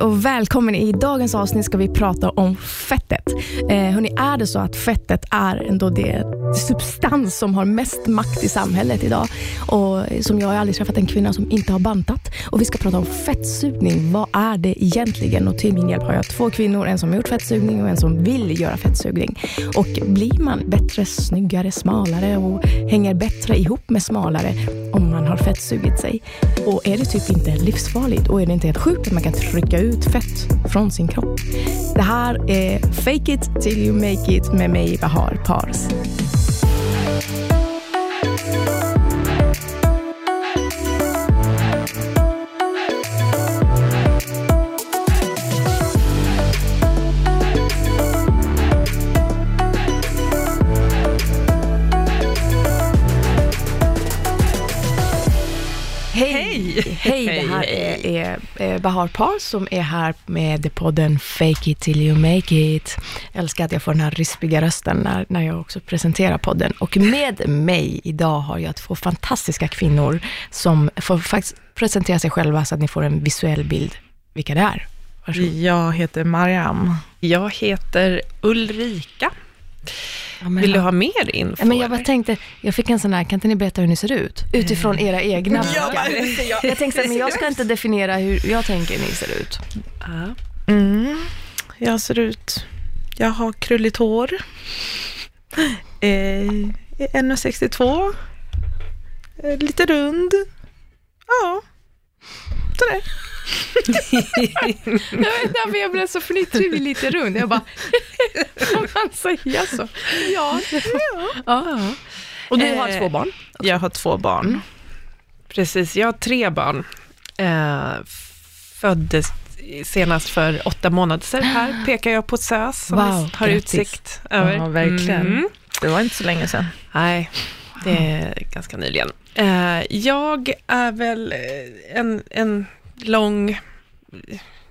och välkommen. I dagens avsnitt ska vi prata om fettet. Eh, hörni, är det så att fettet är ändå det substans som har mest makt i samhället idag? Och som jag har aldrig träffat en kvinna som inte har bantat. Och vi ska prata om fettsugning. Vad är det egentligen? Och till min hjälp har jag två kvinnor, en som har gjort fettsugning och en som vill göra fettsugning. Och blir man bättre, snyggare, smalare och hänger bättre ihop med smalare om man har fettsugit sig? Och är det typ inte livsfarligt och är det inte helt sjukt att man kan trycka ut fett från sin kropp? Det här är Fake it till you make it med mig, Bahar Pars. Hej! Hej, är, är, är Bahar Par som är här med podden Fake it till you make it. Jag älskar att jag får den här rispiga rösten när, när jag också presenterar podden. Och med mig idag har jag två fantastiska kvinnor som får faktiskt presentera sig själva så att ni får en visuell bild vilka det är. Varsågod. Jag heter Mariam. Jag heter Ulrika. Ja, Vill du ha mer info? Ja, men jag bara tänkte, jag fick en sån här, kan inte ni berätta hur ni ser ut? Utifrån era egna ja, jag, jag tänkte men jag ska inte definiera hur jag tänker ni ser ut. Mm, jag ser ut, jag har krulligt hår, eh, 1,62, eh, lite rund, ja, sådär jag vet inte jag blev så fnittrig vid lite rund. Jag bara, kan man säga så? Ja. ja. ja. Och du har eh, två barn? Jag har två barn. Mm. Precis, jag har tre barn. Eh, föddes senast för åtta månader sedan. Här pekar jag på SÖS som wow, har grattis. utsikt över. Ja, verkligen. Mm. Det var inte så länge sedan. Nej, det är ganska nyligen. Eh, jag är väl en, en lång,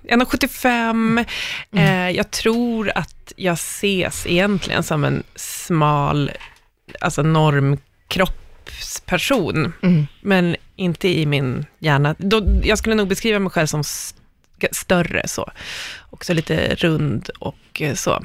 1,75. Mm. Eh, jag tror att jag ses egentligen som en smal, alltså normkroppsperson, mm. men inte i min hjärna. Då, jag skulle nog beskriva mig själv som st större så, också lite rund och eh, så.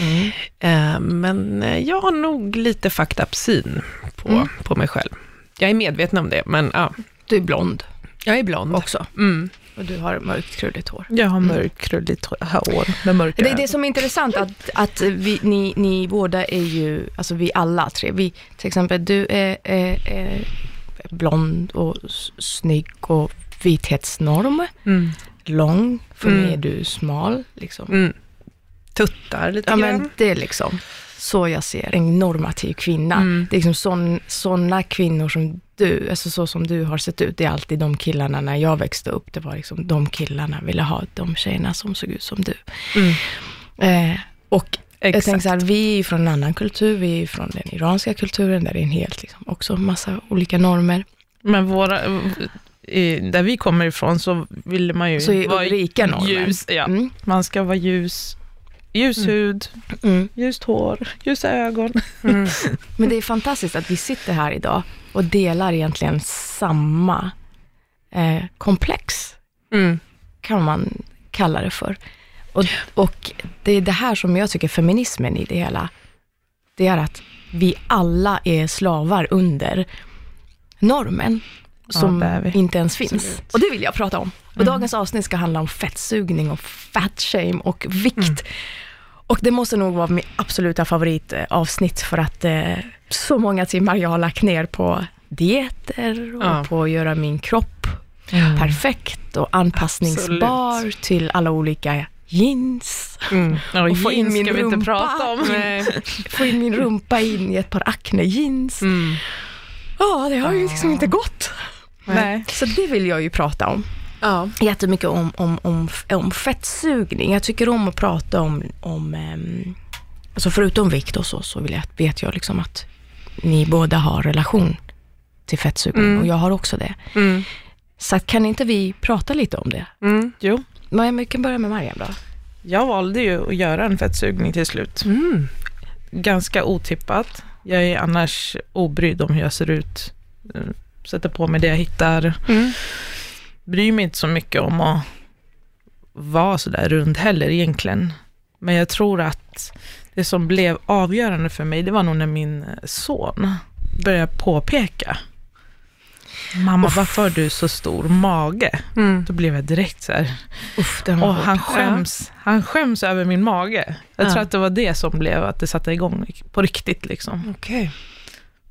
Mm. Eh, men jag har nog lite fucked up syn på, mm. på mig själv. Jag är medveten om det, men ja. Du är blond. Jag är blond. Också. Mm. Och du har mörkt krulligt hår. Jag har mm. mörkt krulligt hår med mörka Det är det som är intressant, att, att vi, ni, ni båda är ju, alltså vi alla tre, vi, till exempel du är, är, är blond och snygg och vithetsnorm. Mm. Lång, för mm. mig är du smal. Liksom. Mm. Tuttar lite ja, grann. Men det är liksom så jag ser en normativ kvinna. Mm. Det är liksom sådana kvinnor som du, alltså så som du har sett ut, det är alltid de killarna när jag växte upp, det var liksom de killarna ville ha de tjejerna som såg ut som du. Mm. Eh, och Exakt. jag tänker så här, vi är från en annan kultur, vi är från den iranska kulturen, där det är en helt, liksom, också massa olika normer. Men våra, där vi kommer ifrån så ville man ju så vara rika normer. ljus. Ja. Mm. Man ska vara ljus, ljus mm. hud, mm. ljust hår, ljusa ögon. Mm. Men det är fantastiskt att vi sitter här idag och delar egentligen samma eh, komplex, mm. kan man kalla det för. Och, och det är det här som jag tycker feminismen i det hela, det är att vi alla är slavar under normen som ja, inte ens finns. Absolut. Och det vill jag prata om. Och mm. dagens avsnitt ska handla om fettsugning och fat shame och vikt. Mm. Och det måste nog vara mitt absoluta favoritavsnitt för att eh, så många timmar jag har lagt ner på dieter och ja. på att göra min kropp mm. perfekt och anpassningsbar Absolut. till alla olika jeans. Mm. Ja, och få in min ska rumpa, vi inte prata om. få in min rumpa in i ett par Acne-jeans. Mm. Ja, det har ju liksom inte gått. Nej. Så det vill jag ju prata om. Ja. Jättemycket om, om, om, om fettsugning. Jag tycker om att prata om, om um, alltså förutom vikt och så, så vill jag, vet jag liksom att ni båda har relation till fettsugning mm. och jag har också det. Mm. Så kan inte vi prata lite om det? Mm. Jo. Men vi kan börja med Mariam då. Jag valde ju att göra en fettsugning till slut. Mm. Ganska otippat. Jag är annars obrydd om hur jag ser ut. Sätter på mig det jag hittar. Mm. Bryr mig inte så mycket om att vara så där rund heller egentligen. Men jag tror att det som blev avgörande för mig, det var nog när min son började påpeka. Mamma, varför har du så stor mage? Mm. Då blev jag direkt så här, Uff, och hård. han skäms, han skäms över min mage. Jag Ja. tror att det var det som blev att det satte igång på riktigt liksom. Okej.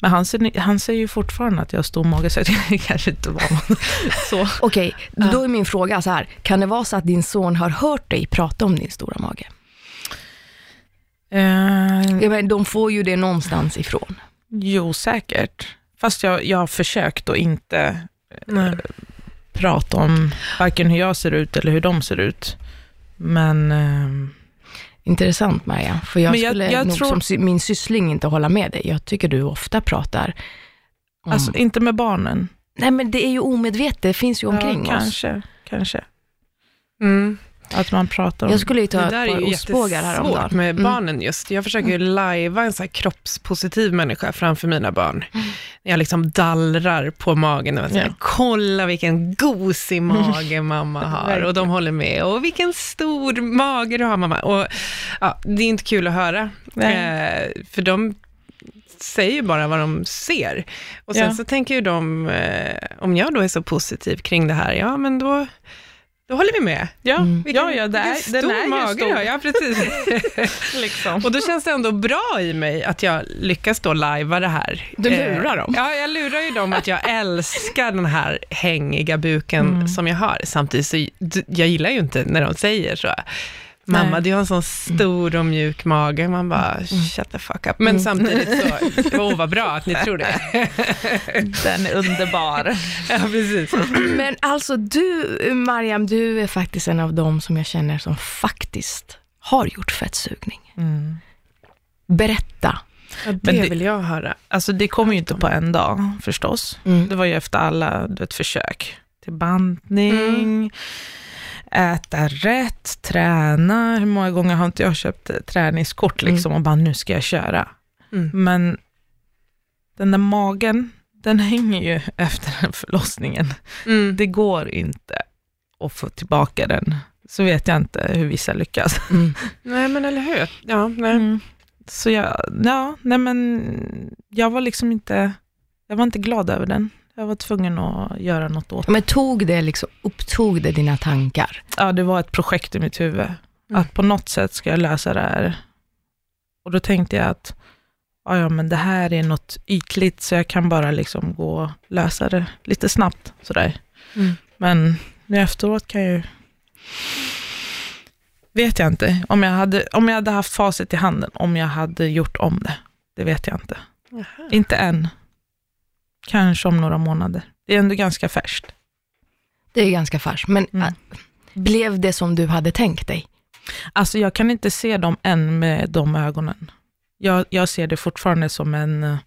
Men han, ser, han säger ju fortfarande att jag har stor mage, så det kanske inte var så. Okej, då är min fråga så här. Kan det vara så att din son har hört dig prata om din stora mage? Eh, Jag menar, de får ju det någonstans ifrån. jo, säkert. Fast jag, jag har försökt att inte Nej. prata om varken hur jag ser ut eller hur de ser ut. Men ehm, Intressant Maria, för jag jag- skulle jag nog tror- som min syssling inte hålla med dig. Jag tycker du ofta pratar om... alltså, inte med barnen. Nej men det är ju omedvetet, det finns ju omkring ja, oss. kanske, kanske. Mm. Att man pratar om... Jag skulle ju ta Det ett där är par ostbågar häromdagen. med Mm. barnen just. Jag försöker ju lajva en så här kroppspositiv människa framför mina barn. Jag liksom dallrar på magen och säger, Ja. kolla vilken gosig mage mamma har. Och de håller med. Och vilken stor mage du har mamma. Och ja, det är inte kul att höra. Nej. Eh, för de säger ju bara vad de ser. Och sen Ja. så tänker ju de, eh, om jag då är så positiv kring det här, ja men då, då håller vi med. Ja, Mm. ja, ja det vilken är, den stor är ju mage stor. har. Ja, precis. liksom. Och då känns det ändå bra i mig att jag lyckas då lajva det här. Du lurar dem. Ja, jag lurar ju dem att jag älskar den här hängiga buken Mm. som jag har. Samtidigt så, jag gillar ju inte när de säger så. Mamma, Nej. du har en sån stor och mjuk mage. Man bara, shut the fuck up. Men samtidigt så, åh vad bra att ni tror det. Den är underbar. Ja, precis. Men alltså du, Mariam, du är faktiskt en av dem som jag känner som faktiskt har gjort fettsugning. Mm. Berätta. Ja, det, det- vill jag höra. Alltså det kom ju inte på en dag förstås. Mm. Det var ju efter alla du vet, försök till bantning, äta rätt, träna. Hur många gånger har inte jag köpt träningskort liksom och bara nu ska jag köra. Mm. Men den där magen, den hänger ju efter den förlossningen. Mm. Det går inte att få tillbaka den. Så vet jag inte hur vissa lyckas. Mm. Nej, men eller hur? Ja, nej. Mm. Så jag, ja, nej men jag var liksom inte, jag var inte glad över den. Jag var tvungen att göra något åt det. Men tog det liksom, upptog det dina tankar? Ja, det var ett projekt i mitt huvud. Att på något sätt ska jag lösa det här. Och då tänkte jag att, ja men det här är något ytligt, så jag kan bara liksom gå och lösa det lite snabbt sådär. Mm. Men nu efteråt kan jag ju, vet jag inte. Om jag, hade, om jag hade haft facit i handen, om jag hade gjort om det. Det vet jag inte. Jaha. Inte än. Kanske om några månader. Det är ändå ganska färskt. Det är ganska färskt, men Mm. äh, blev det som du hade tänkt dig? Alltså jag kan inte se dem än med de ögonen. Jag, jag ser det fortfarande som en, eh,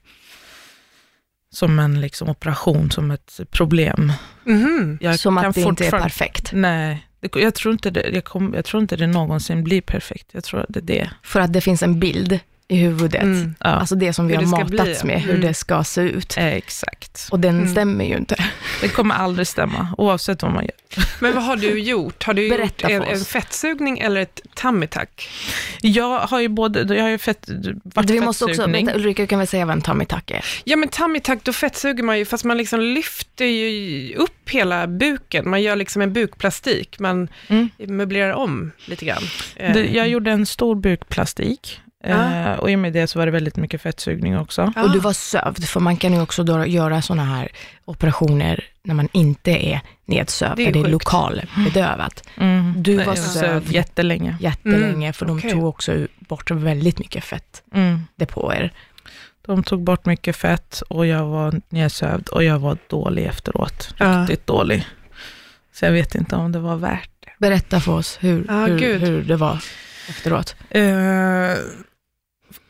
som en liksom operation, som ett problem. Mhm. Jag som att det inte är perfekt? Nej, jag, tror inte det, jag, kom, jag tror inte det någonsin blir perfekt. Jag tror att det är det. För att det finns en bild i huvudet. Mm. Ja, Alltså det som vi Hur har matats bli. med, hur Mm. det ska se ut. eh, exakt. Och den Mm. stämmer ju inte. Det kommer aldrig stämma, oavsett vad man gör. Men vad har du gjort? Har du Berätta gjort en, en fettsugning eller ett tummy tuck? Jag har ju både, jag har ju fett, varit Vi måste också, fettsugning. vänta, Ulrika kan väl säga vad en tummy tuck är? Ja men tummy tuck, då fettsuger man ju, fast man liksom lyfter ju upp hela buken. Man gör liksom en bukplastik, man Mm. möblerar om lite grann. Eh, Det, jag gjorde en stor bukplastik. Ja. Eh, och i och med det så var det väldigt mycket fettsugning också. ah, Och du var sövd, för man kan ju också då göra sådana här operationer när man inte är nedsövd, Det är det är lokalbedövat. Mm. Du Nej, var sövd jättelänge. jättelänge, för de okej. tog också bort väldigt mycket fettdepåer. Mm. De tog bort mycket fett och jag var nedsövd och jag var dålig efteråt. Riktigt dålig. Så jag vet inte om det var värt det. Berätta för oss hur, Ah, hur, hur det var efteråt. Eh,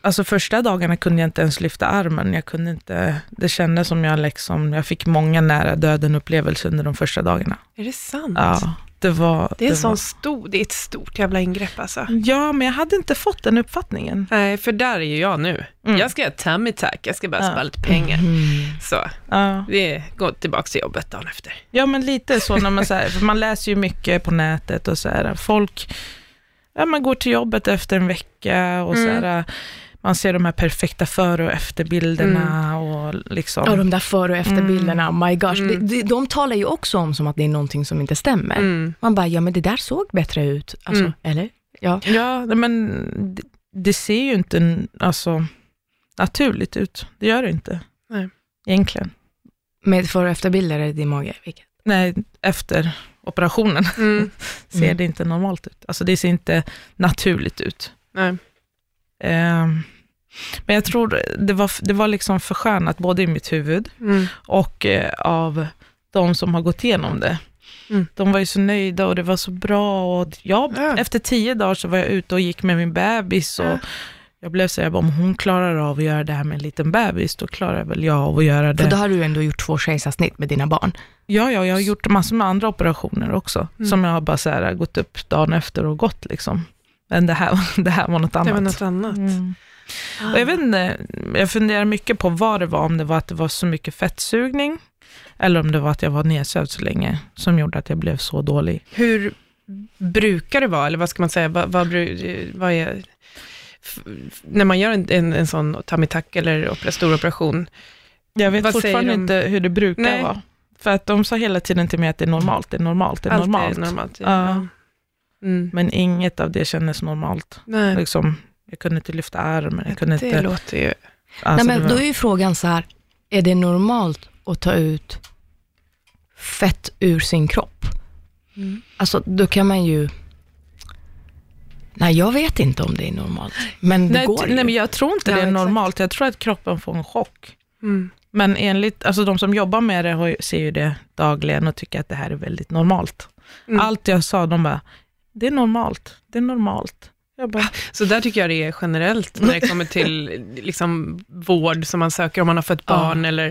alltså första dagarna kunde jag inte ens lyfta armen. Jag kunde inte, det kändes som jag liksom, jag fick många nära döden upplevelser under de första dagarna. Är det sant? Ja, Det var... Det är, var- sån stor, det är ett stort jävla ingrepp alltså. Ja, men jag hade inte fått den uppfattningen. Nej, för där är ju jag nu. Mm. Jag ska ha tummy tack, jag ska bara Ja. spara lite pengar. Mm. Så, Ja. vi går tillbaka till jobbet dagen efter. Ja, men lite så när man, så här, för man läser ju mycket på nätet och så här, folk, ja, man går till jobbet efter en vecka och så Mm. här, man ser de här perfekta före och efterbilderna och liksom. Och de där före och efterbilderna, oh my gosh, Mm. de, de, de talar ju också om som att det är någonting som inte stämmer. Mm. Man bara, ja men det där såg bättre ut, alltså, Mm. eller? Ja. Ja, men det, det ser ju inte alltså, naturligt ut. Det gör det inte. Nej. Egentligen. Med före och efterbilder i din mage, vilket? Nej, efter operationen Mm. ser Mm. det inte normalt ut. Alltså det ser inte naturligt ut. Nej. Ehm, men jag tror det var, det var liksom förskönat både i mitt huvud Mm. och eh, av de som har gått igenom det. Mm. De var ju så nöjda och det var så bra. Och jag, Ja. Efter tio dagar så var jag ute och gick med min bebis och Ja. jag blev så här, om hon klarar av att göra det här med en liten bebis, då klarar väl jag av att göra För då det. har du ändå gjort två kejsarsnitt med dina barn. Ja, ja, jag har gjort massor med andra operationer också, Mm. som jag har bara så här, gått upp dagen efter och gått liksom. Men det här, det här var något annat. Det var något annat. Mm. Och jag vet inte, jag funderar mycket på vad det var, om det var att det var så mycket fettsugning, eller om det var att jag var nedsövd så länge, som gjorde att jag blev så dålig. Hur brukar det vara, eller vad ska man säga, vad, vad, vad är, när man gör en, en, en sån tuck eller opera, stor operation, Jag vet Vad fortfarande de? inte hur det brukar Nej. vara. För att de sa hela tiden till mig att det är normalt, det är normalt, det är allt normalt. är normalt. Ja. Mm. Men inget av det kändes normalt. Nej, Liksom, jag kunde inte lyfta armen, jag kunde det inte... låter ju... Alltså, Nej, men var- då är ju frågan så här, är det normalt att ta ut fett ur sin kropp? Mm. Alltså, då kan man ju... Nej, jag vet inte om det är normalt, men det nej, går ju. nej, men jag tror inte Ja, det är exakt. normalt. Jag tror att kroppen får en chock. Mm. Men enligt, alltså de som jobbar med det har, ser ju det dagligen och tycker att det här är väldigt normalt. Mm. Allt jag sa, de bara, det är normalt, det är normalt. Bara, Så där tycker jag det är generellt när det kommer till liksom, vård som man söker om man har fött Ja. barn eller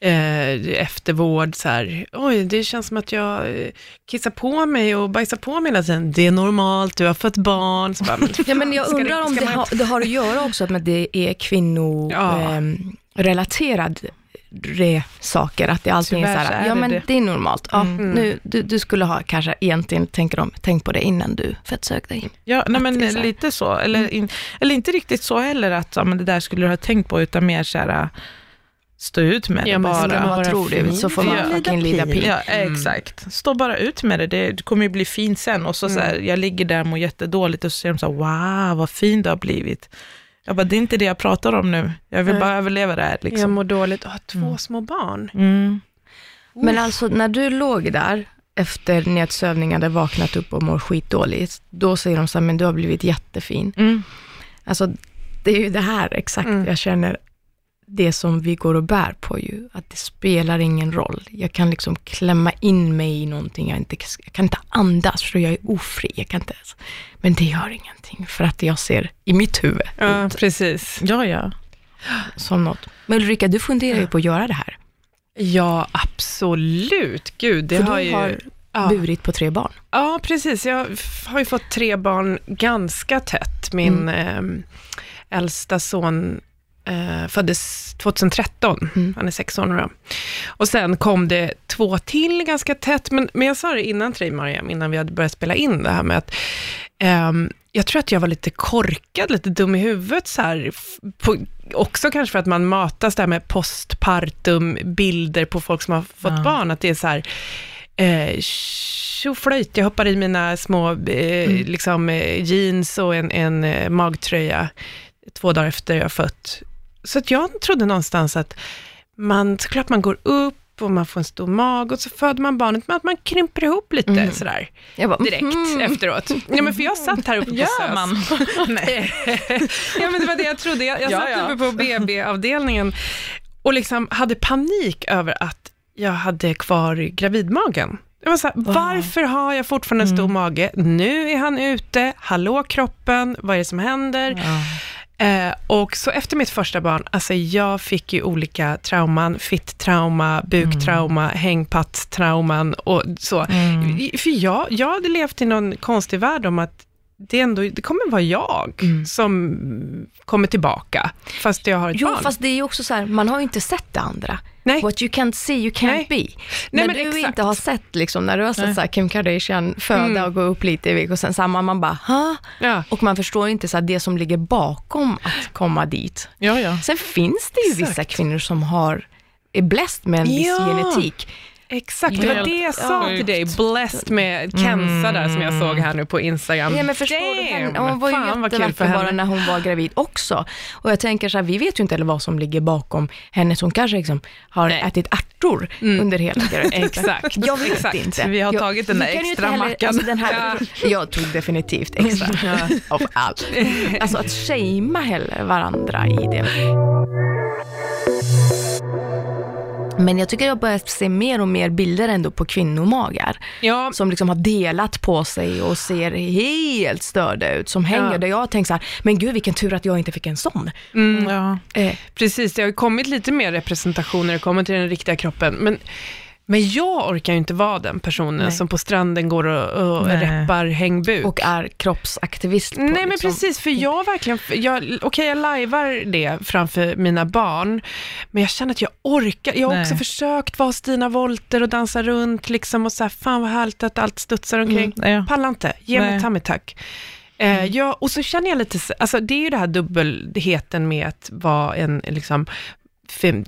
eh, eftervård. Så här, Oj, det känns som att jag eh, kissar på mig och bajsar på mig hela tiden. Det är normalt, du har fött barn. Bara, men, Ja, men jag ska det- undrar om det, man- har, det har att göra också med att det är Ja. Kvinnorelaterad saker, att det alltid är så Tyvärr här, är ja det men det. det är normalt. Ja, Mm. nu, du, du skulle ha kanske egentligen tänkt, om, tänkt på det innan du fettsökte dig. ja, nej, men så lite så. Eller, in, eller inte riktigt så heller, att ja, men det där skulle du ha tänkt på, utan mer så här, stå ut med Ja, det bara. ska man vara fin? Så får man Ja. fucking lida pin. Ja, Mm. exakt. Stå bara ut med det. Det, det kommer ju bli fint sen. Och så, så här, jag ligger där och mår jättedåligt och så säger de så här, wow, vad fin du har blivit. Jag bara, det är inte det jag pratar om nu. Jag vill Nej. bara överleva det här. Jag Liksom. mår dåligt och har två Mm. små barn. Mm. Men alltså när du låg där efter nedsövning, hade vaknat upp och mår skitdåligt, då säger de så här, men du har blivit jättefin. Mm. Alltså det är ju det här exakt Mm. jag känner, det som vi går och bär på ju, att det spelar ingen roll. Jag kan liksom klämma in mig i någonting, jag, inte, jag kan inte andas för jag är ofri. Jag kan inte, ens- men det gör ingenting, för att jag ser i mitt huvud Ja, ut precis. Ja, ja. som något. Men Ulrika, du funderar ju på att göra det här, Ja, absolut. Gud, det för har du ju... har ja. burit på tre barn. Ja, precis. Jag har ju fått tre barn ganska tätt. Min eh, äldsta son eh, föddes 2013. Mm. Han är sex år nu då. Och sen kom det två till ganska tätt. Men, men jag sa det innan till dig, Mariam, innan vi hade börjat spela in det här med att ehm, jag tror att jag var lite korkad, lite dum i huvudet så här. På, också kanske för att man matas där med postpartum, bilder på folk som har fått Ja. barn, att det är så här, eh, tjoflöjt, jag hoppar i mina små eh, Mm. liksom, eh, jeans och en, en eh, magtröja två dagar efter jag fött. Så att jag trodde någonstans att man, såklart man går upp och man får en stor mag och så föder man barnet, men att man krymper ihop lite Mm. sådär bara, direkt mm. efteråt. Ja, men för jag satt här uppe på Gör man? Nej. ja, men det var det jag trodde. Jag, jag Ja, satt ja. uppe på BB-avdelningen och liksom hade panik över att jag hade kvar gravidmagen. Jag var så här, Wow. varför har jag fortfarande en stor Mm. mage? Nu är han ute, hallå kroppen, vad är det som händer? Ja. Eh, och så efter mitt första barn, alltså jag fick ju olika trauman, fitt-trauma, buktrauma, mm. hängpatt-trauman och så. Mm. För jag, jag hade levt i någon konstig värld om att det, ändå, det kommer vara jag mm. som kommer tillbaka, fast jag har ett jo, barn. fast det är ju också så här, man har ju inte sett det andra. Nej. What you can't see, you can't Nej. be. Nej, när men du exakt. inte har sett, liksom, när du har sett så här, Kim Kardashian föda Mm. och gå upp lite i vikt och sen samma, man bara, ha? Ja. Och man förstår inte så här, det som ligger bakom att komma dit. Ja, ja. Sen finns det ju Exakt. vissa kvinnor som har, är blessed med en viss genetik. Exakt, det var det jag sa till dig. Blessed med Kenza där som jag såg här nu på Instagram. Ja, men förstår du, henne, Damn, hon var ju fan jättevacker bara när hon var gravid också. Och jag tänker så här, vi vet ju inte heller vad som ligger bakom henne, så hon kanske liksom har Nej. ätit ärtor under hela graviditeten. Exakt. Jag vet Exakt. inte. Vi har jag, tagit den där extra heller- mackan. Alltså den här, Jag tog definitivt extra. Av allt. Alltså att shamea heller varandra i det. Men jag tycker jag börjar se mer och mer bilder ändå på kvinnomagar. Ja, Som liksom har delat på sig och ser helt störda ut. Som hänger Ja. där jag tänkt så här, men gud vilken tur att jag inte fick en sån. mm, ja. Eh, precis. Det har ju kommit lite mer representation när det kommer till den riktiga kroppen. Men, men jag orkar ju inte vara den personen Nej. som på stranden går och, och reppar hängbuk. och är kroppsaktivist. På, Nej men liksom. precis, för jag verkligen, jag, okej jag lajvar det framför mina barn, men jag känner att jag orkar, jag har Nej. också försökt vara Stina Wolter och dansa runt liksom och så här, fan vad härligt att allt studsar omkring. Mm, ja. Pallar inte, ge mig Nej. ta mig tack. Eh, ja, och så känner jag lite, så- alltså det är ju det här dubbelheten med att vara en, liksom, fem,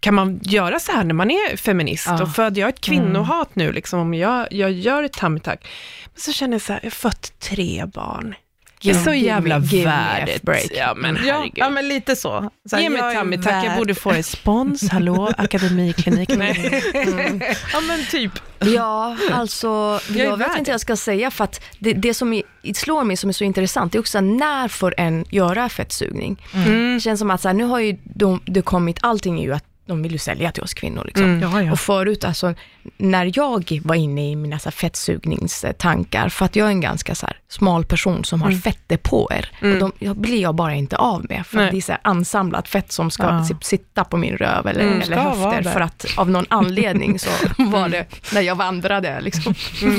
kan man göra så här när man är feminist? Ja. Och föder jag ett kvinnohat nu, liksom, om jag, jag gör ett tummy tuck, men så känner jag så här, jag har fått tre barn. Det är så jävla värdigt. break. Ja, men Ja, herregud. ja, men lite så. så här, Ge mig jag är tummy tuck, jag värd- borde få respons. Hallå, akademiklinik. Nej. Ja, men typ. Ja, alltså, Jag är jag, vet värd inte vad jag ska säga, för att det, det som i- slår mig som är så intressant, det är också när får en göra fettsugning? Mm. Det känns som att så här, nu har ju de, det kommit, allting är ju att de vill ju sälja till oss kvinnor. Liksom. Mm. Ja, ja. Och förut, alltså, när jag var inne i mina så här, fettsugningstankar, för att jag är en ganska så här, smal person som har fettdepåer, och de blir jag bara inte av med, för Mm. Det är så här, ansamlat fett som ska Ja. si- sitta på min röv eller, Mm, eller höfter, för att av någon anledning så var det, när jag vandrade liksom,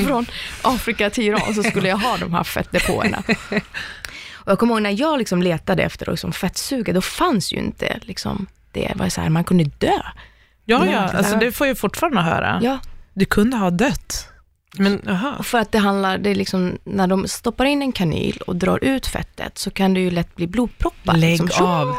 från Afrika till Iran, så skulle jag ha de här fettdepåerna. Och jag kommer ihåg när jag liksom letade efter liksom fettsuga, då fanns ju inte liksom, det var så här, man kunde dö. Ja, Ja, alltså det får jag fortfarande höra. Ja, Du kunde ha dött. Men, aha. och för att det handlar, det är liksom, när de stoppar in en kanyl och drar ut fettet så kan det ju lätt bli blodproppar. Lägg liksom. av. Och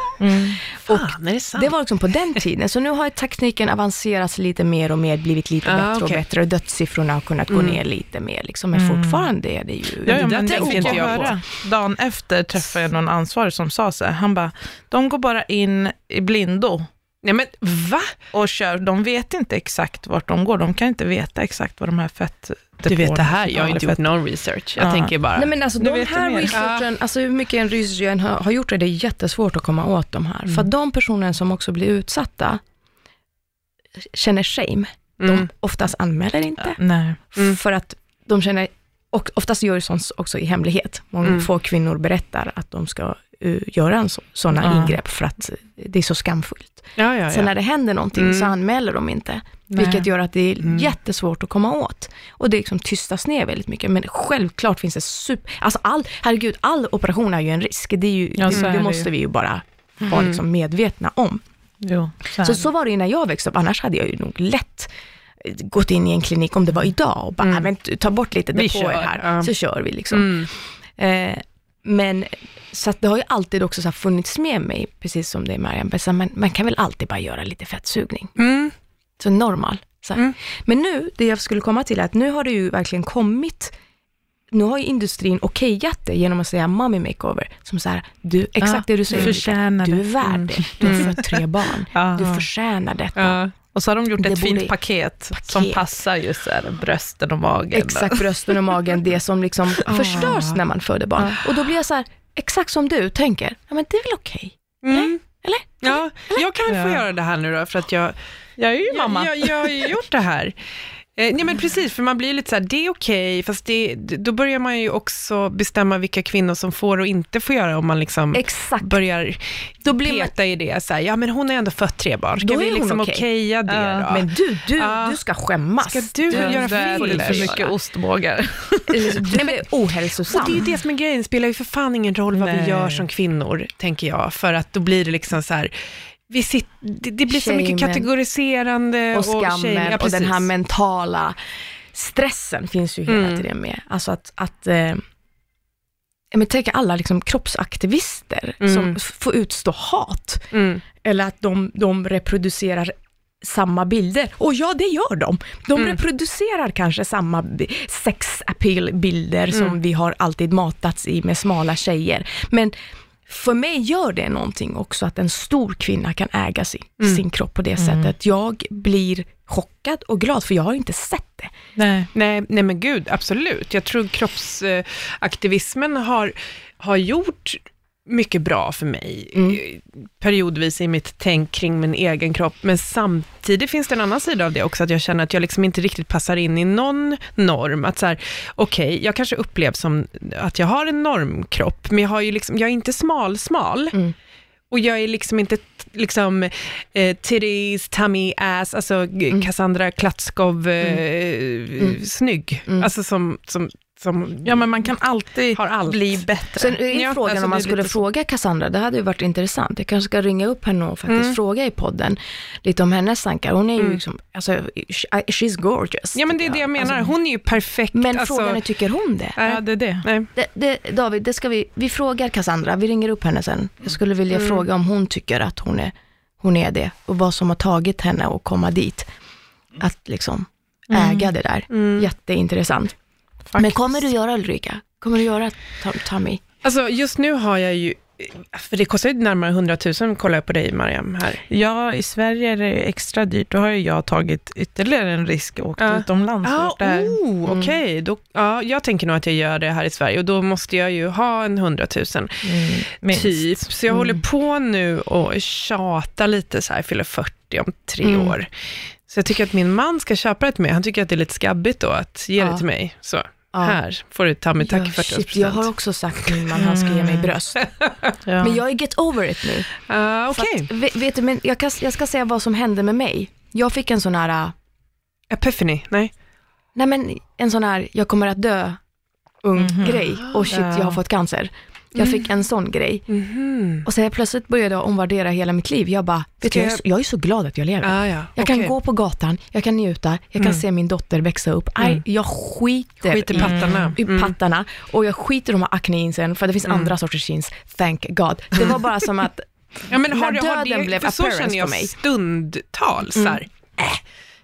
Fan, är det sant? det var liksom på den tiden, så nu har tekniken avancerats lite mer och mer, blivit lite Ah, bättre och okej. bättre och dödssiffrorna har kunnat gå Mm. ner lite mer liksom, men Mm. fortfarande är det ju... Ja, det ja, där det tänkte fick inte jag på. höra. Dagen efter träffade jag någon ansvarig som sa så här, han bara, de går bara in i blindo Nej men va? och kör, de vet inte exakt vart de går, de kan inte veta exakt vad de här fett Du vet det här, jag har inte fett- gjort någon research. Jag Ja. tänker bara... Nej men alltså de jag här researchen, alltså hur mycket en research än har, har gjort det, det är jättesvårt att komma åt de här. För att de personer som också blir utsatta känner shame. Mm. De oftast anmäler inte, Nej. Mm. för att de känner, och oftast gör det sånt också i hemlighet. Många Mm. få kvinnor berättar att de ska uh, göra en så, sådana Ja. ingrepp för att det är så skamfullt. Ja, ja, Sen när det händer någonting Mm. så anmäler de inte, Nej. vilket gör att det är Mm. jättesvårt att komma åt. Och det liksom tystas ner väldigt mycket. Men självklart finns det super... Alltså all, herregud, all operation är ju en risk. Det, är ju, det, är det det måste vi ju bara vara Mm. liksom medvetna om. Jo, så, Så, så var det ju när jag växte upp, annars hade jag ju nog lätt eh, gått in i en klinik om det var idag och bara, Mm. "Ah, ta bort lite depåer här, ja. så kör vi liksom. Mm. Eh, men så att det har ju alltid också så funnits med mig, precis som det är Mariam, här, man, man kan väl alltid bara göra lite fettsugning. Mm. Så normal. Så. Mm. Men nu, det jag skulle komma till är att nu har det ju verkligen kommit, nu har ju industrin okejat det genom att säga mommy makeover, som så här, du, exakt Ja, det du säger, du du är värd Mm. det, du har fött tre barn, du förtjänar detta. Och så har de gjort Det ett fint paket, Paket. som passar just så här, brösten och magen. Exakt, brösten och magen, det som liksom förstörs när man föder barn. Och då blir jag så här, exakt som du tänker, ja men det är väl okej. Mm. Eller? Ja, jag kan få Ja. göra det här nu då, för att jag, Jag är ju mamma. Jag, jag, jag har ju gjort det här. Eh, nej men precis, för man blir lite så här, det är okej, fast det, då börjar man ju också bestämma vilka kvinnor som får och inte får göra, om man liksom Exakt. börjar Då blir man, peta i det, så här, ja men hon har ändå fött tre barn, ska Då vi liksom okej. okeja det Ja, då? men du, du, Ja. du ska skämmas. Ska du göra Du filler? ätit för mycket ostbågar. Nej, men ohälsosam. Och det är ju det som är grejen, det spelar ju för fan ingen roll vad vi Nej. gör som kvinnor, tänker jag, för att då blir det liksom så här, vi sit, det, det blir så mycket Shamen. kategoriserande och skammen shaming. Ja, och den här mentala stressen finns ju hela Mm. tiden med. Alltså att, att eh, men tänk alla liksom kroppsaktivister Mm. som får utstå hat. Mm. Eller att de, de reproducerar samma bilder. Och ja, det gör de. De Mm. reproducerar kanske samma sex appeal-bilder som Mm. vi har alltid matats i med smala tjejer. Men för mig gör det någonting också att en stor kvinna kan äga sin, Mm. sin kropp på det sättet. Jag blir chockad och glad för jag har inte sett det. Nej. Nej, nej men gud, absolut. Jag tror kroppsaktivismen har, har gjort mycket bra för mig, Mm. eh, periodvis i mitt tänk kring min egen kropp, men samtidigt finns det en annan sida av det också, att jag känner att jag liksom inte riktigt passar in i någon norm, att så här, okej, jag kanske upplevs som att jag har en normkropp, men jag har ju liksom, jag är inte smal-smal, Mm. och jag är liksom inte liksom eh, titties, tummy, ass, alltså Mm. Cassandra Klatskov eh, Mm. snygg. Mm. Alltså som, som, som Ja, men man kan alltid har allt. bli bättre. Sen är Ja, frågan alltså om man skulle fråga Cassandra, det hade ju varit intressant. Jag kanske ska ringa upp henne och faktiskt Mm. fråga i podden lite om hennes tankar. Hon är ju Mm. liksom, alltså, sh- she's gorgeous. Ja men det är det jag menar, Alltså, hon är ju perfekt. men alltså, frågan är, tycker hon det? ja, det är det. nej. det, det David, det ska vi, vi frågar Cassandra, vi ringer upp henne sen. Jag skulle vilja Mm. fråga om hon tycker att hon är, hon är det och vad som har tagit henne att komma dit. Att liksom äga det där. Mm. Jätteintressant. Men kommer du göra Ulrika? Kommer du göra Tom- Tommy? Alltså just nu har jag ju, för det kostar ju närmare 100 000 kollar jag på dig Mariam här. Ja, i Sverige är det extra dyrt. Då har ju jag tagit ytterligare en risk och åkt Ja. utomlands. Ah, oh, Mm. okej. Då- Ja, jag tänker nog att jag gör det här i Sverige och då måste jag ju ha en 100 000 Mm, minst. typ. Så jag Mm. håller på nu och tjata lite så här, fyller 40 om tre Mm. år. Så jag tycker att min man ska köpa det till mig. Han tycker att det är lite skabbigt då att ge Ja. det till mig. Så, Ja. här får du ta mig tack Ja, för shit, jag har också sagt till min man han ska ge mig bröst. Ja. Men jag är get over it nu. Uh, Okej, att, vet, vet du, men jag, kan, jag ska säga vad som hände med mig. Jag fick en sån här, äh, epiphany, nej. nej men en sån här, jag kommer att dö ung Mhm. grej. Och shit, Ja. jag har fått cancer. Jag fick en sån grej. Mhm. Och sen plötsligt började jag omvärdera hela mitt liv. Jag bara, vet du, jag, är jag- så, jag är så glad att jag lever. Ah, ja. Jag kan okej. gå på gatan, jag kan njuta, jag kan Mm. se min dotter växa upp. Nej, Mm. jag skiter, Skit i pattarna. i Mm. pattarna och jag skiter i de här akneinsen för det finns Mm. andra sorters jeans, thank God. Det var bara som att, Ja, men har, när det- har döden det, blev för så appearance känner jag mig. stundtals. Mm. Så här, äh,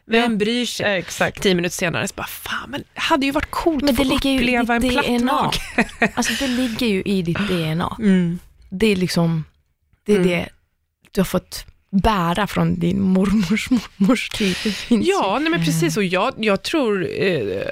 vem bryr sig? Exakt. Tio minuter senare, så bara, fan, men det hade ju varit coolt men att få uppleva en platt DNA. mag. Alltså det ligger ju i ditt DNA. Mm. Det är liksom, det är Mm. det du har fått bära från din mormors mormors tid. Ja, nej, men precis. Och jag, jag tror, eh,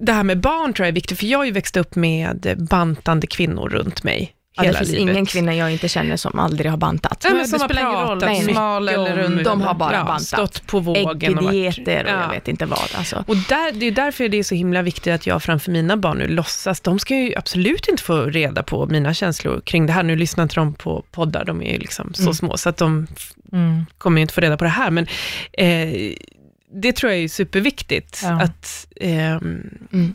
det här med barn tror jag är viktigt, för jag har ju växt upp med bantande kvinnor runt mig Ja, det finns livet. ingen kvinna jag inte känner som aldrig har bantat. Ja, men det som har roll, pratat nej, smal mycket eller rund. De har bara ja, bantat. Stått på vågen och Äggdieter och Ja. jag vet inte vad. Alltså. Och där, det är därför det är så himla viktigt att jag framför mina barn nu låtsas, de ska ju absolut inte få reda på mina känslor kring det här. Nu lyssnar inte de på poddar, de är ju liksom så Mm. små, så att de Mm. kommer ju inte få reda på det här. Men eh, det tror jag är superviktigt, Ja. att ehm, Mm.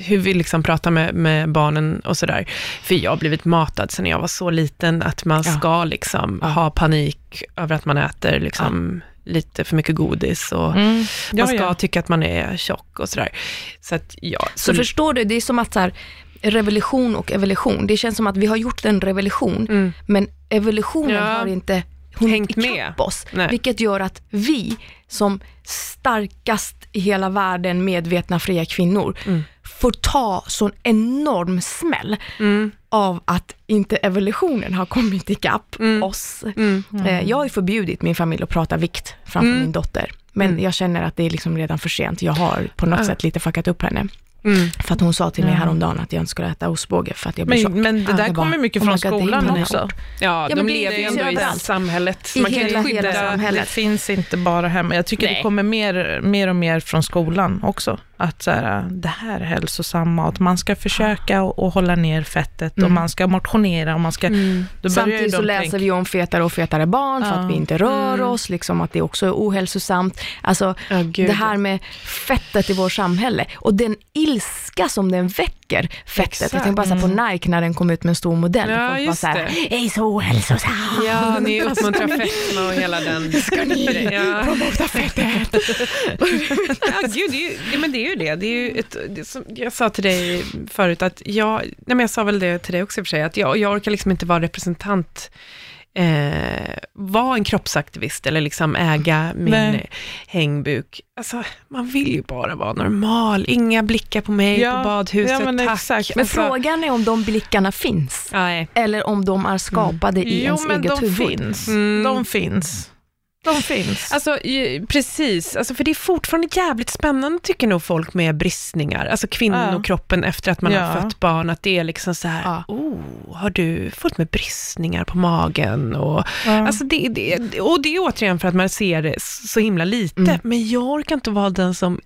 Hur vi liksom pratar med, med barnen och sådär. För jag har blivit matad sedan jag var så liten, att man Ja. ska liksom Ja. ha panik över att man äter liksom lite för mycket godis och Mm. Ja, man ska ja. tycka att man är tjock och sådär. Så att ja, Så förstår du, det är som att så här, revolution och evolution, det känns som att vi har gjort en revolution, mm, men evolutionen Ja. har inte hunnit ikapp oss. Nej. Vilket gör att vi, som starkast i hela världen medvetna fria kvinnor, Mm. får ta sån enorm smäll mm, av att inte evolutionen har kommit ikapp Mm. oss. mm, Eh, Jag har ju förbjudit min familj att prata vikt framför Mm. min dotter. Men Mm. jag känner att det är liksom redan för sent. Jag har på något Ah. sätt lite fuckat upp henne. Mm. För att hon sa till mig häromdagen att jag inte skulle äta ostbåge för att jag blir tjock. Men, men det där jag bara, kommer mycket oh från skolan också. Ja, Ja, de det lever ju ändå i överallt. samhället. I Man kan hela- inte skydda... hela samhället. Det finns inte bara hemma. Jag tycker Nej. det kommer mer, mer och mer från skolan också. Att så här, det här är hälsosam mat. Man ska försöka och, och hålla ner fettet och Mm. man ska motionera och man ska... Mm. Samtidigt så läser tänka- vi om fetare och fetare barn för Ja. att vi inte rör Mm. oss, liksom att det också är ohälsosamt. Alltså gud. det här med fettet i vårt samhälle och den ilska som den väcker, fettet. Exakt. Jag tänker bara på Nike när den kom ut med en stor modell. Ja, Folk just så här, är så ohälsosamt. Ja, ni uppmuntrar fetma och hela den... Ska ni ja. promota fettet? ja, gud, det är ju, men det är ju det. det, är ju ett, det som jag sa till dig förut, att jag, nej men jag sa väl det till dig också i och för sig, att jag, jag orkar liksom inte vara representant Eh, vara en kroppsaktivist eller liksom äga min Nej. hängbuk. Alltså, man vill ju bara vara normal. Inga blickar på mig Ja, på badhuset, ja, men tack. exakt. Men Alltså, frågan är om de blickarna finns. Nej. Eller om de är skapade i Jo, ens men eget de huvud. finns. Mm. De finns. De finns. Alltså, ju- precis. Alltså, för det är fortfarande jävligt spännande, tycker nog folk med bristningar. Alltså kvinnokroppen efter att man Ja. har fött barn. Att det är liksom så här, Ja. oh, har du fått med bristningar på magen? Och, Ja. alltså det, det, och det är återigen för att man ser det så himla lite. Mm. Men jag orkar inte vara den som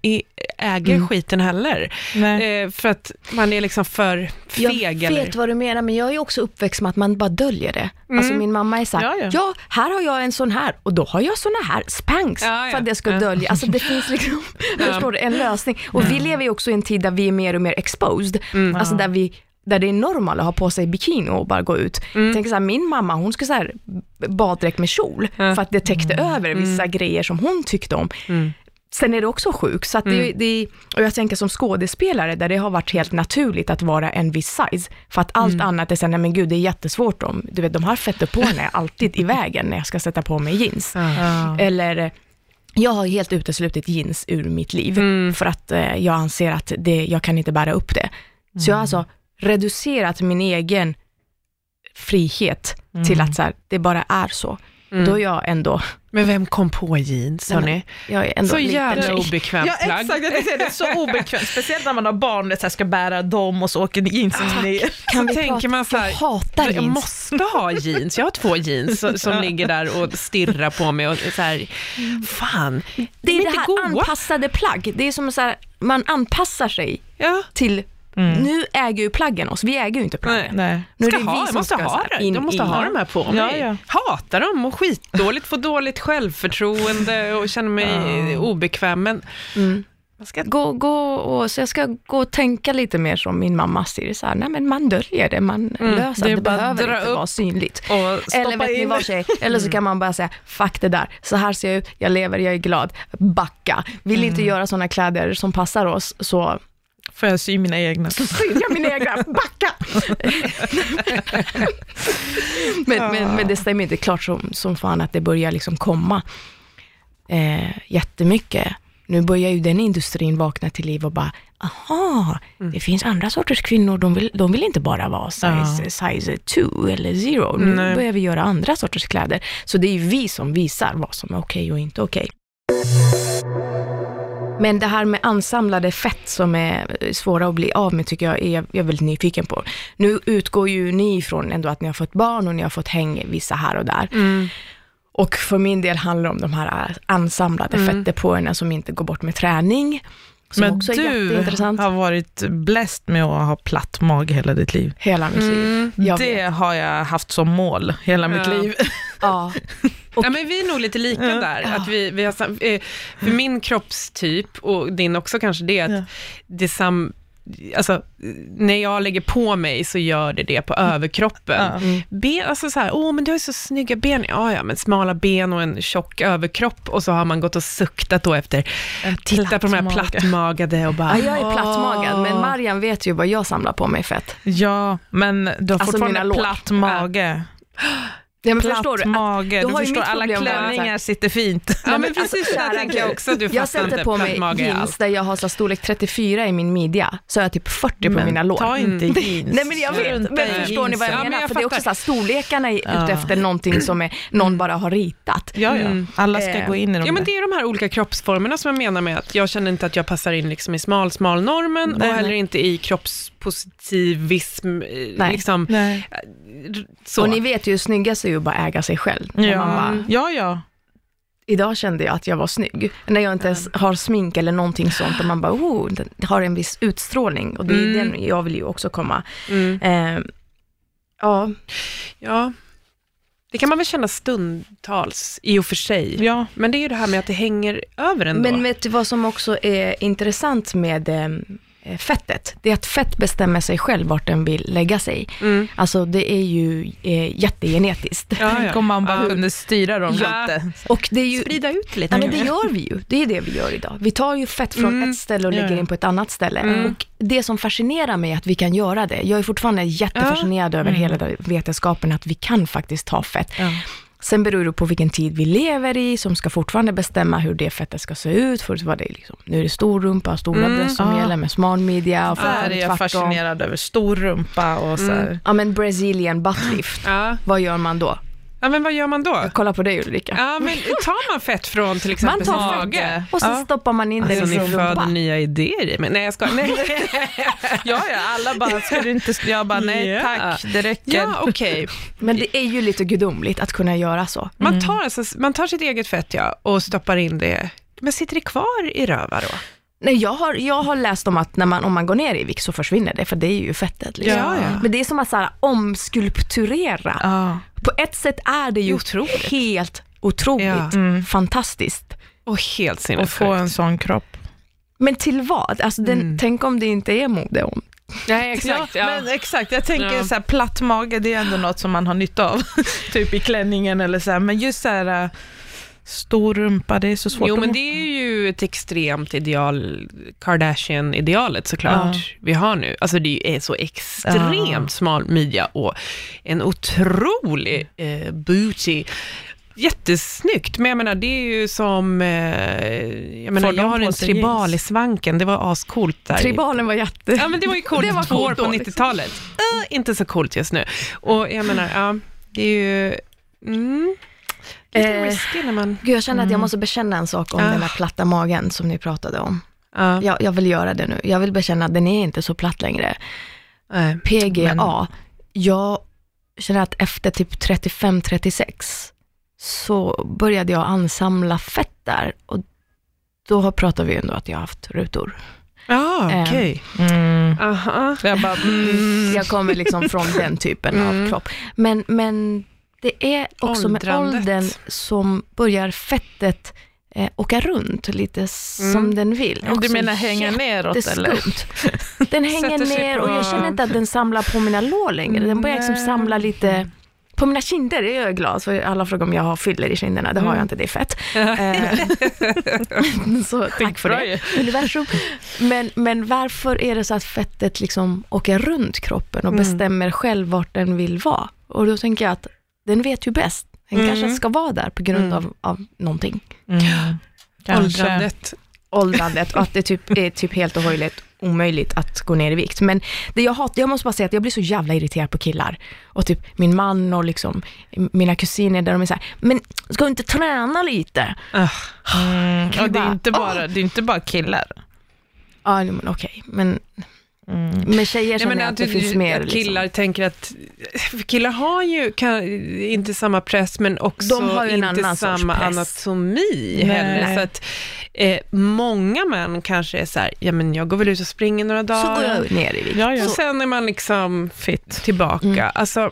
äger Mm. skiten heller. Nej. Eh, för att man är liksom för Jag feg. vet eller, vad du menar, men jag är ju också uppväxt med att man bara döljer det. Mm. Alltså min mamma är så här, Ja, ja, ja. här har jag en sån här och då har jag såna här spanks Ja, ja. för att det ska Ja. dölja. Alltså det finns liksom, förstår du, en lösning. Och vi lever ju också i en tid där vi är mer och mer exposed. Mm. Alltså där vi där det är normalt att ha på sig bikini och bara gå ut. Mm. Tänk så här, min mamma hon skulle så här baddräkt med kjol för att det täckte över vissa grejer som hon tyckte om. Mm. Sen är det också sjukt, så att det, det, och jag tänker som skådespelare där det har varit helt naturligt att vara en viss size. För att allt annat är såhär, nej men gud det är jättesvårt om, du vet de här fettdepåerna är alltid i vägen när jag ska sätta på mig jeans. Ja. Eller, jag har helt uteslutit jeans ur mitt liv, Mm. för att eh, jag anser att det, jag kan inte bära upp det. Så jag har alltså reducerat min egen frihet till att så här, det bara är så. Mm. Då är jag ändå, Men vem kom på jeans, Nej, men- hörni? jag är ändå Så jävla obekvämt Ja plagg. exakt, jag tänkte säga det är så obekvämt. Speciellt när man har barn och så ska bära dem och så åker jeansen ner. Kan vi Så tänker man så här, jag hatar Jag jeans. måste ha jeans. Jag har två jeans som, ligger där och stirrar på mig och så här, fan, Det de är är det inte här goa. anpassade plagg. Det är som så här, man anpassar sig Ja, till, Mm. nu äger ju plaggen oss, vi äger ju inte plaggen. Nej. Nu är det ha, vi som måste ska ha det. in Jag måste i- ha de här på mig. Ja, ja. Hatar dem och skitdåligt, får dåligt självförtroende och känner mig obekväm. Men Mm. ska Gå, gå och, så jag ska gå och tänka lite mer som min mamma säger, så här, nej men man döljer det, man Mm, löser det det, behöver inte vara synligt. Eller vet ni in. vad tjej, eller så kan man bara säga, fuck det där, så här ser jag ut, jag lever, jag är glad, backa. Vill inte göra sådana kläder som passar oss, så Får jag sy mina egna? syr jag min egna, backa! men, men, men det stämmer inte, klart som, som fan att det börjar liksom komma eh, jättemycket. Nu börjar ju den industrin vakna till liv och bara, aha, det finns andra sorters kvinnor, de vill, de vill inte bara vara size, size 2 eller 0. Nu Nej. börjar vi göra andra sorters kläder. Så det är ju vi som visar vad som är okej och inte okej. Men det här med ansamlade fett som är svåra att bli av med tycker jag är jag är väldigt nyfiken på. Nu utgår ju ni ifrån ändå att ni har fått barn och ni har fått häng vissa här och där. Mm. Och för min del handlar det om de här ansamlade Mm. fettdepåerna som inte går bort med träning. Som Men också är du jätteintressant. har varit bläst med att ha platt mage hela ditt liv. Hela mitt liv. Mm. Jag det vet. har jag haft som mål hela mitt Ja. liv. Ja. Och- Ja, men vi är nog lite lika Ja. där. Att vi, vi har, eh, för min kroppstyp, och din också kanske, det är att Ja. det sam, alltså, när jag lägger på mig så gör det det på överkroppen. Mm. Ben, alltså så här, åh men du har ju så snygga ben. Ja, ja, men smala ben och en tjock överkropp och så har man gått och suktat då efter, titta på de här plattmagade och bara, Ja, jag är plattmagad, men åh. Marian vet ju vad jag samlar på mig fett. Ja, men du har Alltså, fortfarande platt mage. Ja, men platt förstår du? Mage. då Du har ju förstår, alla så klänningar sitter fint. Ja, men alltså, precis, där tänker jag du. också. Du Jag sätter på mig mage jeans där jag har så storlek 34 i min midja, så har jag typ 40 på Men mina lår. Ta inte jeans. Nej men jag vet, men förstår ni vad jag Ja, menar? men jag För det är också så här, storlekarna är Ja. ute efter någonting som är, någon bara har ritat. Ja, ja. Mm. Alla ska Eh, gå in i de Ja, men det är de här olika kroppsformerna som jag menar med att jag känner inte att jag passar in liksom i smal, smal normen Nej, och heller nej. inte i kroppspositivism. eh, Nej. Liksom, Nej. så. Och ni vet ju hur snyggast är ju att bara äga sig själv. Ja. bara, ja, ja. idag kände jag att jag var snygg. När jag inte ens har smink eller någonting sånt och man bara, oh, den har en viss utstrålning. Och det är Mm. den jag vill ju också komma. Mm. Eh, ja, Ja, det kan man väl känna stundtals i och för sig. ja. Men det är ju det här med att det hänger över ändå. men vet du vad som också är intressant med eh, fettet? Det är att fett bestämmer sig själv vart den vill lägga sig. mm. Alltså det är ju eh, jättegenetiskt. ja, Tänk om man bara Ja. kunde styra dem Ja. lite. Och det är ju Sprida ut lite. Ja, men det gör vi ju. Det är det vi gör idag. Vi tar ju fett från Mm. ett ställe och Ja, lägger ja. in på ett annat ställe. Mm. Och det som fascinerar mig är att vi kan göra det. Jag är fortfarande jättefascinerad över Mm. hela den vetenskapen att vi kan faktiskt ta fett. Ja. Sen beror det på vilken tid vi lever i, som ska fortfarande bestämma hur det fettet ska se ut. Förut var det liksom, nu är det stor rumpa och stora Mm. bröst som Ja. gäller med smal midja och Där fortfarande är jag fascinerad över stor rumpa och så här. Ja men Brazilian buttlift, Ja. vad gör man då? Ja, men vad gör man då? Kolla på dig Ulrika. Ja, men tar man fett från till Man exempel tar mage? fett och så Ja. stoppar man in det Alltså i ni sin föder rumpa. nya idéer i mig. Nej, jag ska. Nej. Ja, ja, alla bara, ska du inte... Jag bara, nej Ja. tack, det räcker. Ja, okej. Men det är ju lite gudomligt att kunna göra så. Man, tar alltså, man tar sitt eget fett ja, och stoppar in det. Men sitter det kvar i röva då? Nej, jag har, jag har läst om att när man, om man går ner i vikt så försvinner det, för det är ju fettet. Liksom. Ja, ja. Men det är som att så här, omskulpturera. Ja. På ett sätt är det ju Otroligt. helt otroligt Ja. Mm. fantastiskt. Och helt sinnessjukt. få en sån kropp. Men till vad? Alltså, den, Mm. Tänk om det inte är mode om. Nej, exakt. Ja, Men exakt, jag tänker Ja. så här, platt mage, det är ändå något som man har nytta av. typ i klänningen eller så här. Men just så här, äh, stor rumpa, det är så svårt Jo, att- men det är ju ett extremt ideal, Kardashian-idealet såklart, vi har nu. Alltså det är så extremt Ja. smal midja och en otrolig eh, booty. Jättesnyggt, men jag menar det är ju som, eh, jag menar Får jag har en tribal jeans? i svanken, det var ascoolt där. Tribalen var jätte... Ja men det var ju coolt Det var två år på då, liksom. 90-talet. Äh, inte så coolt just nu. Och jag menar, ja, det är ju, mm, lite Eh, risky när man, Gud, jag känner att jag Mm. måste bekänna en sak om Ah. den här platta magen som ni pratade om. ja, Jag, jag vill göra det nu. Jag vill bekänna att den är inte så platt längre. nej. PGA, Men- jag känner att efter typ 35-36 så började jag ansamla fett där och då pratar vi ändå att jag har haft rutor. Ja, Eh, okej. Mm. Aha. Jag bara, mm. Jag kommer liksom från den typen Mm. av kropp. Men, men det är också med Åldrandet. åldern som börjar fettet eh, åka runt lite som Mm. den vill. Du Också menar hänga neråt eller? Den hänger ner och jag känner inte att den samlar på mina lår längre. Den börjar liksom samla lite på mina kinder är jag glad, för alla frågar om jag har fyller i kinderna. Det har Mm. jag inte, det är fett. Eh, så tack för det, universum. Men, men varför är det så att fettet liksom åker runt kroppen och Mm. bestämmer själv vart den vill vara? Och då tänker jag att den vet ju bäst. Den Mm. kanske ska vara där på grund Mm. av, av någonting. Mm. Kanske. Åldrandet. åldrandet och att det typ är typ helt och hållet omöjligt att gå ner i vikt. Men det jag hatar, jag måste bara säga att jag blir så jävla irriterad på killar. Och typ min man och liksom mina kusiner där de är så här, men ska du inte träna lite? Ah, Mm. Och det är bara, inte bara, det är inte bara killar. Ja, men okej, men Mm. med tjejer Jag känner jag menar att det att, finns mer. att killar Liksom. tänker att, killar har ju kan, inte samma press, men också De har ju en inte samma anatomi Nej. heller. Så att, eh, många män kanske är så här, ja men jag går väl ut och springer några Så dagar. går jag ner i vikt. Ja, ja. Och sen är man liksom Fit. tillbaka. Mm. Alltså,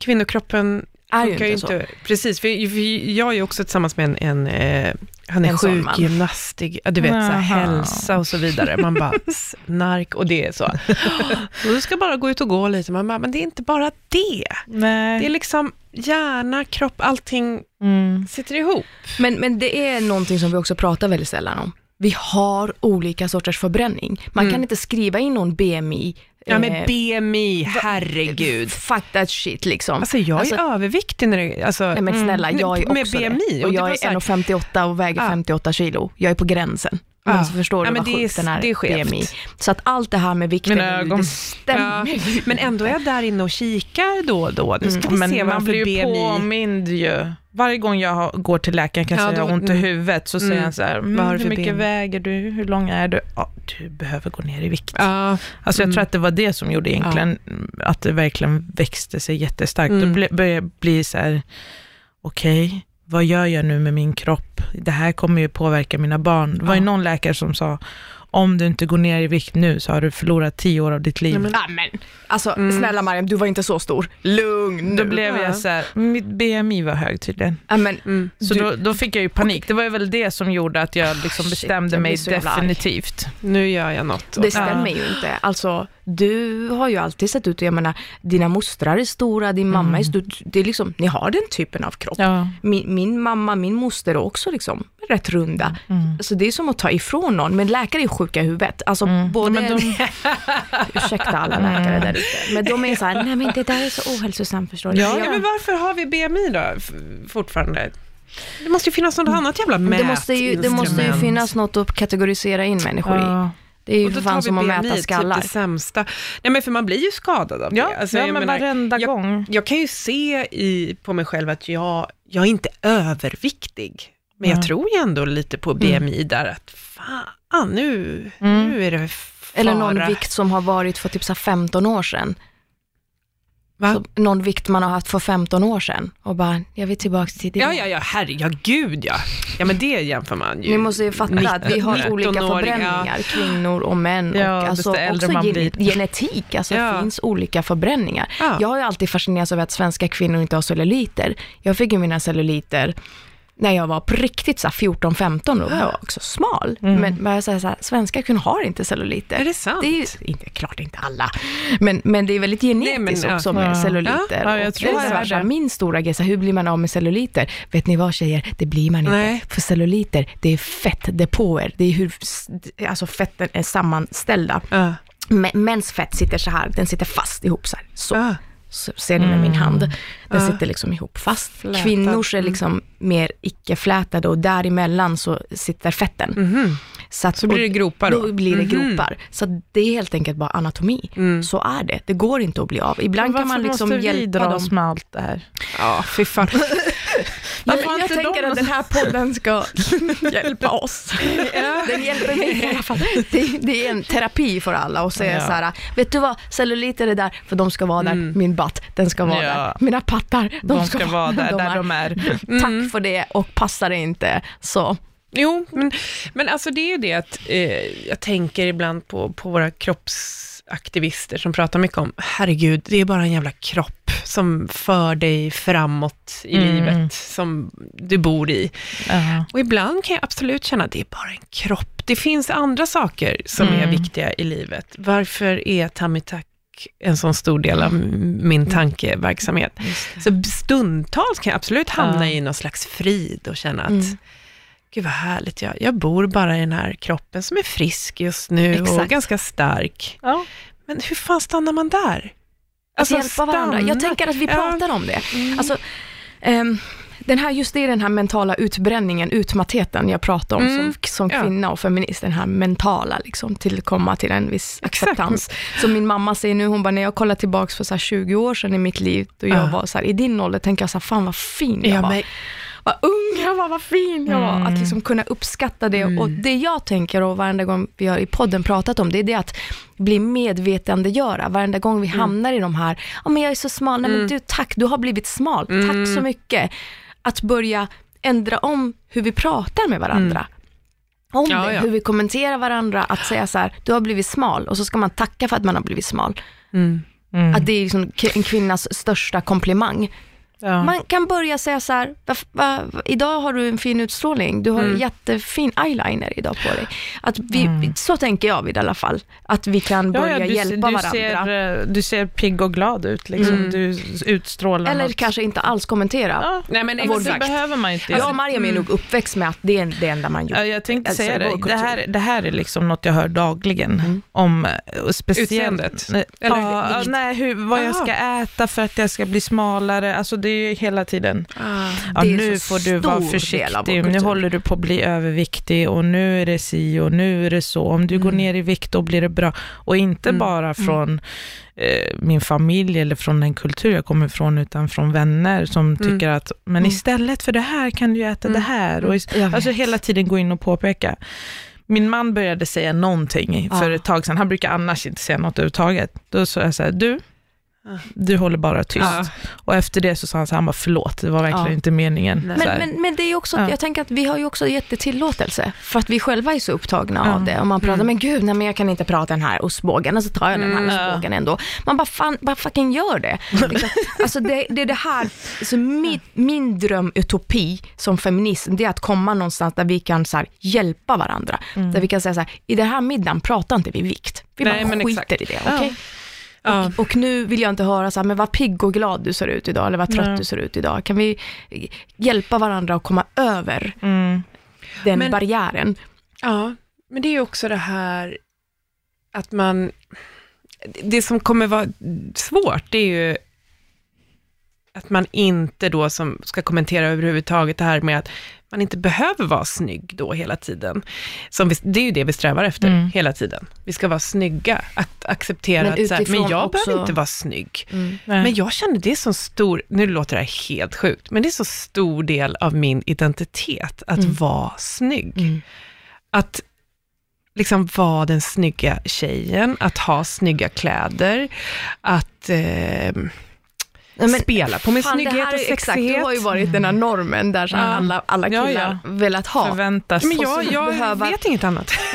kvinnokroppen Är ju funkar inte så. Precis, för, för jag är ju också tillsammans med en, en eh, han är sjukgymnast, ja, du vet, så här, hälsa och så vidare. Man bara, snark och det är så. Och du ska bara gå ut och gå lite. Man bara, men det är inte bara det. Nej. Det är liksom hjärna, kropp, allting Mm. sitter ihop. Men, men det är någonting som vi också pratar väldigt sällan om. vi har olika sorters förbränning. Man Mm. kan inte skriva in någon BMI. Ja men eh, BMI, herregud. Fuck that shit liksom. Alltså jag är Alltså, överviktig när det, alltså, Nej men snälla, jag är med också BMI. det. och jag är så här- 1,58 och väger Ja. 58 kilo. Jag är på gränsen. Ja. Men så förstår Ja, du men vad det är- sjukt den här det är. BMI. Så att allt det här med vikten, nu, ögon. det stämmer. Ja, men ändå är jag där inne och kikar då och då. Nu ska vi Men se man varför blir ju BMI... påmind ju. Varje gång jag går till läkaren kanske Ja, jag då- har ont i mm. huvudet så Mm. säger han så här, mm, hur mycket BMI? väger du, hur lång är du? Ja, du behöver gå ner i vikt. Ja, Alltså jag Mm. tror att det var det som gjorde egentligen att det verkligen växte sig jättestarkt. Mm. Då började jag bli så här, okej, vad gör jag nu med min kropp? Det här kommer ju påverka mina barn. Det var ju Ja. någon läkare som sa, om du inte går ner i vikt nu så har du förlorat tio år av ditt liv. Nej, men- Ja, men, alltså Mm. snälla Mariam, du var inte så stor. Lugn Då nu. blev Ja. jag så här, mitt BMI var hög tydligen. Ja, men, mm. Så Du- då, då fick jag ju panik. Det var ju väl det som gjorde att jag liksom Shit, bestämde jag mig definitivt. Nu gör jag något. Det stämmer ju inte. Alltså, du har ju alltid sett ut, jag menar, dina mostrar är stora, din mamma är stor. Det är liksom, ni har den typen av kropp. Ja. Min, min mamma, min moster är också liksom rätt runda. Mm. Så det är som att ta ifrån någon, men läkare är sjuka i huvudet. Alltså Mm. både, men de- ursäkta alla läkare där ute, men de är så här, nej men det där är så ohälsosamt förstår du. Ja, Ja, men varför har vi BMI då fortfarande? Det måste ju finnas något annat jävla det, måste ju, det måste ju mätinstrument. finnas något att kategorisera in människor i. Ja. Det är ju för fan som att mäta skallar. Typ det sämsta. Nej men för man blir ju skadad av Ja, det. Alltså, ja jag men menar, varenda jag, gång. Jag kan ju se i, på mig själv att jag, jag är inte överviktig. Men jag Mm. tror ju ändå lite på BMI där att fan, nu, Mm. nu är det fara. Eller någon vikt som har varit för typ så här 15 år sedan. Va? Så, någon vikt man har haft för 15 år sedan och bara, jag vill tillbaka till det. Ja, ja, ja, herre, ja, ja. Ja, men det jämför man ju. Ni måste ju fatta att vi har 19-åringar. olika förbränningar, kvinnor och män. Ja, och alltså desto äldre också gen- genetik, alltså Ja. det finns olika förbränningar. Ja. Jag har ju alltid fascinerats över att svenska kvinnor inte har celluliter. Jag fick ju mina celluliter när jag var på riktigt så här 14-15 och jag var också smal. Mm. Men, men jag säger så här, svenska kvinnor har inte celluliter. Är det sant? Det är ju, inte, klart inte alla, men, men det är väldigt genetiskt men, ja. också med Ja. celluliter. Ja, jag Och tror det det är så här, min stora grej, så här, hur blir man av med celluliter? Vet ni vad tjejer, det blir man inte. Nej. För celluliter, det är fettdepåer, det är hur alltså fetten är sammanställda. Ja. Mäns fett sitter så här, den sitter fast ihop så här. Så, Ja. Ser ni med min hand. Den sitter liksom ihop fast. Flätad. Kvinnors är Mm. liksom mer icke-flätade och däremellan så sitter fetten. Mhm. Så, att, Så blir det gropar då? Då blir det Mhm. gropar. Så det är helt enkelt bara anatomi. Mm. Så är det. Det går inte att bli av. Ibland kan man Varför liksom måste vi hjälpa dras dem. med allt det här? Ja, fy fan. Jag, Varför jag inte tänker de- att den här podden ska hjälpa oss. Den hjälper mig i alla fall. Det, det är en terapi för alla och säga Ja. så här, vet du vad, celluliter är där för de ska vara där, Mm. min butt, den ska vara Ja. där, mina pattar, de, De ska vara där, där de är. Tack för det och passar det inte så. Jo, men, men alltså det är ju det att eh, jag tänker ibland på, på våra kroppsaktivister som pratar mycket om, herregud, det är bara en jävla kropp som för dig framåt i Mm. livet, som du bor i. Ja. Och ibland kan jag absolut känna det är bara en kropp. Det finns andra saker som är Mm. viktiga i livet. Varför är tummy tuck en sån stor del av min tankeverksamhet? Så stundtals kan jag absolut hamna Ja. i någon slags frid och känna att Mm. Gud vad härligt, jag, jag bor bara i den här kroppen som är frisk just nu och Exakt. ganska stark. Ja. Men hur fan stannar man där? Att hjälpa varandra. Jag tänker att vi Ja. pratar om det. Alltså, ehm, den här, just det är den här mentala utbränningen, utmattheten jag pratar om Mm. som, som Ja. kvinna och feminist, den här mentala liksom, till att komma till en viss Exakt. acceptans. Som min mamma säger nu, hon bara, när jag kollar tillbaks för så här 20 år sedan i mitt liv, då jag Ja. var så här, i din ålder, tänker jag så här, fan vad fin jag Ja, var. men, Vad ung jag var, vad fin jag var. Att liksom kunna uppskatta det. Mm. Och det jag tänker och varenda gång vi har i podden pratat om det, är det att bli medvetandegöra. Varenda gång vi hamnar i de här, ja men jag är så smal, nej men Mm. du tack, du har blivit smal, Mm. tack så mycket. Att börja ändra om hur vi pratar med varandra. Om Ja, det, ja. hur vi kommenterar varandra, att säga så här, du har blivit smal och så ska man tacka för att man har blivit smal. mm. Mm. Att det är liksom en kvinnas största komplimang. Ja. Man kan börja säga så här, va, va, va, idag har du en fin utstrålning, du har Mm. jättefin eyeliner idag på dig. Att vi, Mm. Så tänker jag vid i alla fall, att vi kan Ja, börja ja, du, hjälpa du, varandra. ser, eh, du ser pigg och glad ut, liksom. Mm. du utstrålar Eller något. kanske inte alls kommentera. Ja, Nej, men men det exakt. behöver man inte jag och Mariam är nog uppväxt med att det är det enda man gör. Ja, jag tänkte säga det. Det här, det här är liksom något jag hör dagligen. Om, eh, speciellt, Utseendet? Nej, Eller ja, nej, hur, vad jag Jaha. ska äta för att jag ska bli smalare. Alltså det är ju hela tiden. Ah. Ja, Det är nu får du vara försiktig, nu håller du på att bli överviktig och nu är det si och nu är det så. Om du går Mm. ner i vikt då blir det bra. Och inte Mm. bara från eh, min familj eller från den kultur jag kommer ifrån, utan från vänner som tycker att, men Mm. istället för det här kan du äta det här. Och alltså hela tiden gå in och påpeka. Min man började säga någonting för Ja. ett tag sedan, han brukar annars inte säga något överhuvudtaget. Då sa jag så här, du. Du håller bara tyst. Ja. Och efter det så sa han så här, han bara förlåt, det var verkligen Ja. inte meningen. Men, men, men det är också, Ja. jag tänker att vi har ju också gett det tillåtelse, för att vi själva är så upptagna Ja. av det. Och man pratar, Mm. men gud, nej, men jag kan inte prata den här ostbågen, och så tar jag den här Mm. ostbågen ändå. Man bara, fan, bara fucking gör det. Liksom. Alltså det, det är det här, alltså min, min drömutopi som feminist, det är att komma någonstans där vi kan så här, hjälpa varandra. Mm. Där vi kan säga så här, i den här middagen pratar inte vi vikt. Vi Nej, bara men skiter exakt. i det, Ja. okej? Ja. Och nu vill jag inte höra så här, men vad pigg och glad du ser ut idag, eller vad trött Nej. du ser ut idag. Kan vi hjälpa varandra att komma över Mm. den Men- barriären? Ja, men det är ju också det här att man... Det som kommer vara svårt, det är ju att man inte då som ska kommentera överhuvudtaget det här med att man inte behöver vara snygg då hela tiden. Som vi, det är ju det vi strävar efter Mm. hela tiden. Vi ska vara snygga, att acceptera Men att så här, men jag också- behöver inte vara snygg. Nej. Men jag känner det är så stor, nu låter det här helt sjukt, men det är så stor del av min identitet att Mm. vara snygg. Att liksom vara den snygga tjejen, att ha snygga kläder, att eh, men spela på min fan, snygghet här och är Exakt, sexighet. det har ju varit den här normen där så Ja. alla, alla Ja, killar ja. velat ha. förväntas. Men jag, jag behöva- vet inget annat.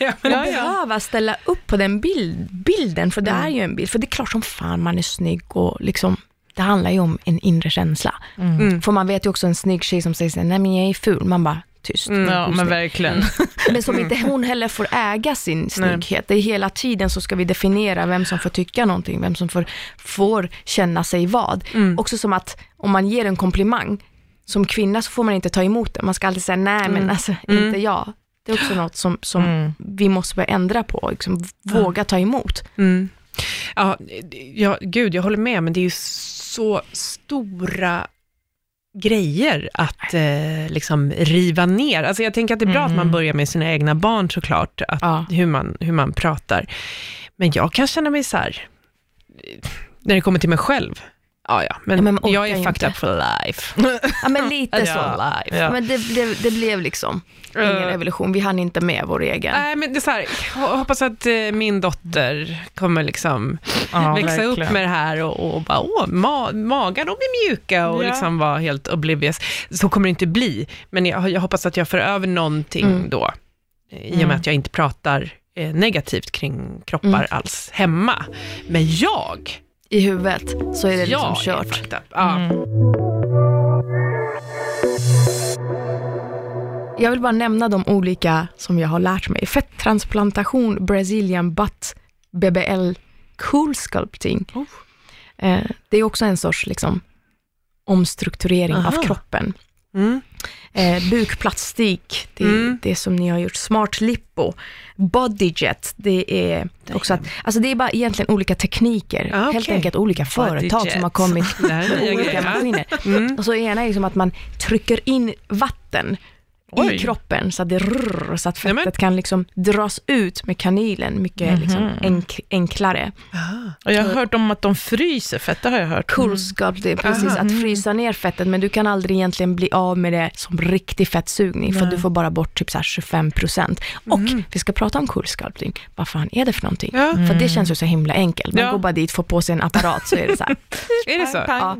Ja, Men Ja, ja. behöva ställa upp på den bild, bilden, för det Mm. är ju en bild. För det är klart som fan man är snygg och liksom, det handlar ju om en inre känsla. Mm. Mm. För man vet ju också en snygg tjej som säger så nej men jag är ful. Man bara, tyst. Mm. Ja, men verkligen. Men som inte hon heller får äga sin snygghet. Det är hela tiden så ska vi definiera vem som får tycka någonting, vem som får, får känna sig vad. Mm. Också som att om man ger en komplimang, som kvinna så får man inte ta emot det. Man ska alltid säga, nej men Mm. alltså Mm. inte jag. Det är också något som, som Mm. vi måste börja ändra på, liksom, våga ta emot. Mm. Ja, ja, gud, jag håller med, men det är ju så stora grejer att eh, liksom riva ner. Alltså jag tänker att det är bra Mm. att man börjar med sina egna barn såklart, att, Ja. hur, man, hur man pratar. Men jag kan känna mig så här, när det kommer till mig själv, ja ja, men, Ja, men jag är fucked up for life. Ja men lite Ja. så. life. Ja. Men det blev, det blev liksom ingen Eh. revolution, vi hann inte med vår egen. Nej, men det är så här, jag hoppas att eh, min dotter kommer liksom Ja, växa upp verkligen. med det här och, och bara, åh, ma magar de är mjuka och Ja. liksom vara helt oblivious. Så kommer det inte bli, men jag, jag hoppas att jag får över någonting Mm. då, i och Mm. med att jag inte pratar eh, negativt kring kroppar Mm. alls hemma. Men jag, I huvudet så är det liksom är kört. Ja. Mm. Jag vill bara nämna de olika som jag har lärt mig. Fetttransplantation, Brazilian butt, BBL, cool sculpting. Oh. Eh, det är också en sorts liksom, omstrukturering Aha. av kroppen. Mm. Eh, bukplastik, det är Mm. det som ni har gjort. Smart lipo, bodyjet, det är också att, alltså det är bara egentligen olika tekniker. Ah, Helt enkelt olika företag Bodyjet. som har kommit med olika maskiner. Mm. Och så ena är som att man trycker in vatten. I kroppen så att det rrr, så att Nämen. fettet kan liksom dras ut med kanylen mycket Mhm. liksom enk, enklare. Ah. Och jag har hört om att de fryser fett, det har jag hört. Cool sculpt, det är precis Aha. att frysa ner fettet, men du kan aldrig egentligen bli av med det som riktig fettsugning, för Nej. du får bara bort typ så här 25%. Och Mm. vi ska prata om cool sculpting. Vad fan är det för någonting? Ja, För det känns ju så himla enkelt. Man Ja. går bara dit, får på sig en apparat, så är det så här. är det så? Ja.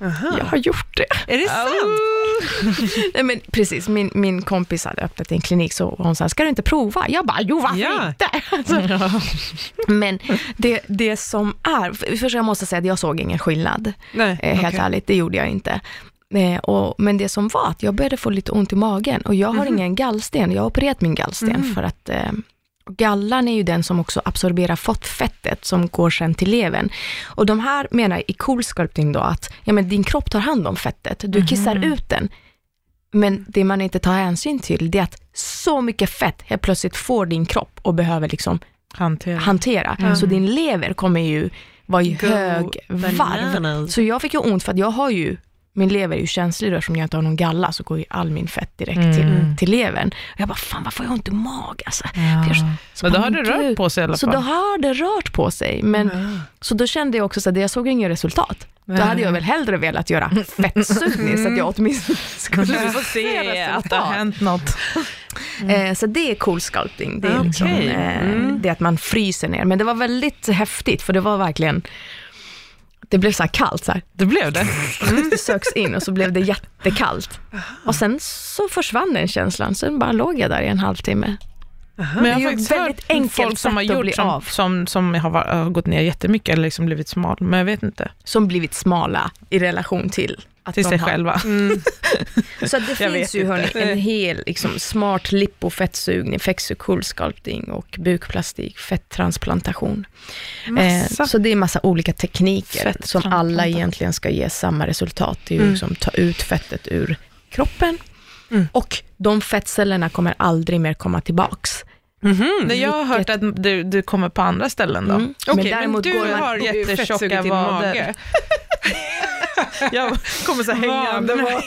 Aha. Jag har gjort det. Är det sant? Nej, men precis, min, min kompis hade öppnat en klinik så hon sa, ska du inte prova? Jag bara, jo varför Ja. inte? Alltså, men det, det som är, för- först jag måste säga att jag såg ingen skillnad, Nej, eh, helt okej. ärligt, det gjorde jag inte. Eh, och, men det som var att jag började få lite ont i magen och jag har Mhm. ingen gallsten, jag har opererat min gallsten för att eh, Gallan är ju den som också absorberar fettet som går sen till levern. Och de här menar i cool sculpting då att ja, men din kropp tar hand om fettet, du kissar ut den. Men det man inte tar hänsyn till det är att så mycket fett helt plötsligt får din kropp och behöver liksom Hantera. hantera. Så din lever kommer ju vara i hög varv. Så jag fick ju ont för att jag har ju, min lever är ju känslig då, som jag inte har någon galla, så går ju all min fett direkt Mm. till, till levern. Och jag bara, fan vad får jag ont i mag alltså? Ja. Jag- Så Men då har det rört gud. på sig i alla Så fall. då har det rört på sig. Men, Ja. Så då kände jag också att jag såg inget resultat. Då Nej. hade jag väl hellre velat göra fettsugning så att jag åtminstone skulle får se att det har hänt något. Eh, så det är cool sculpting. Det är liksom, Okej. eh, Mm. det att man fryser ner. Men det var väldigt häftigt, för det var verkligen, det blev så här kallt så här. Det blev det. Det söks in och så blev det jättekallt. Och sen så försvann den känslan, sen bara låg jag där i en halvtimme. Men jag har faktiskt väldigt hört folk som har gjort som, som, som har, har gått ner jättemycket eller liksom blivit smal, men jag vet inte. Som blivit smala i relation till att Till sig har- själva. Mm. Så det finns ju hörni, en hel liksom, smart lipofettsugning, cool sculpting och bukplastik, fetttransplantation. Eh, så det är massa olika tekniker som alla egentligen ska ge samma resultat. Det är ju Mm. liksom ta ut fettet ur kroppen Mm. och de fettcellerna kommer aldrig mer komma tillbaks. Mhm. Nej, jag har hört att du, du kommer på andra ställen då. Mm. Okej, men, du går man- har jättetjocka vader. Jag kommer så hängande Vad? på,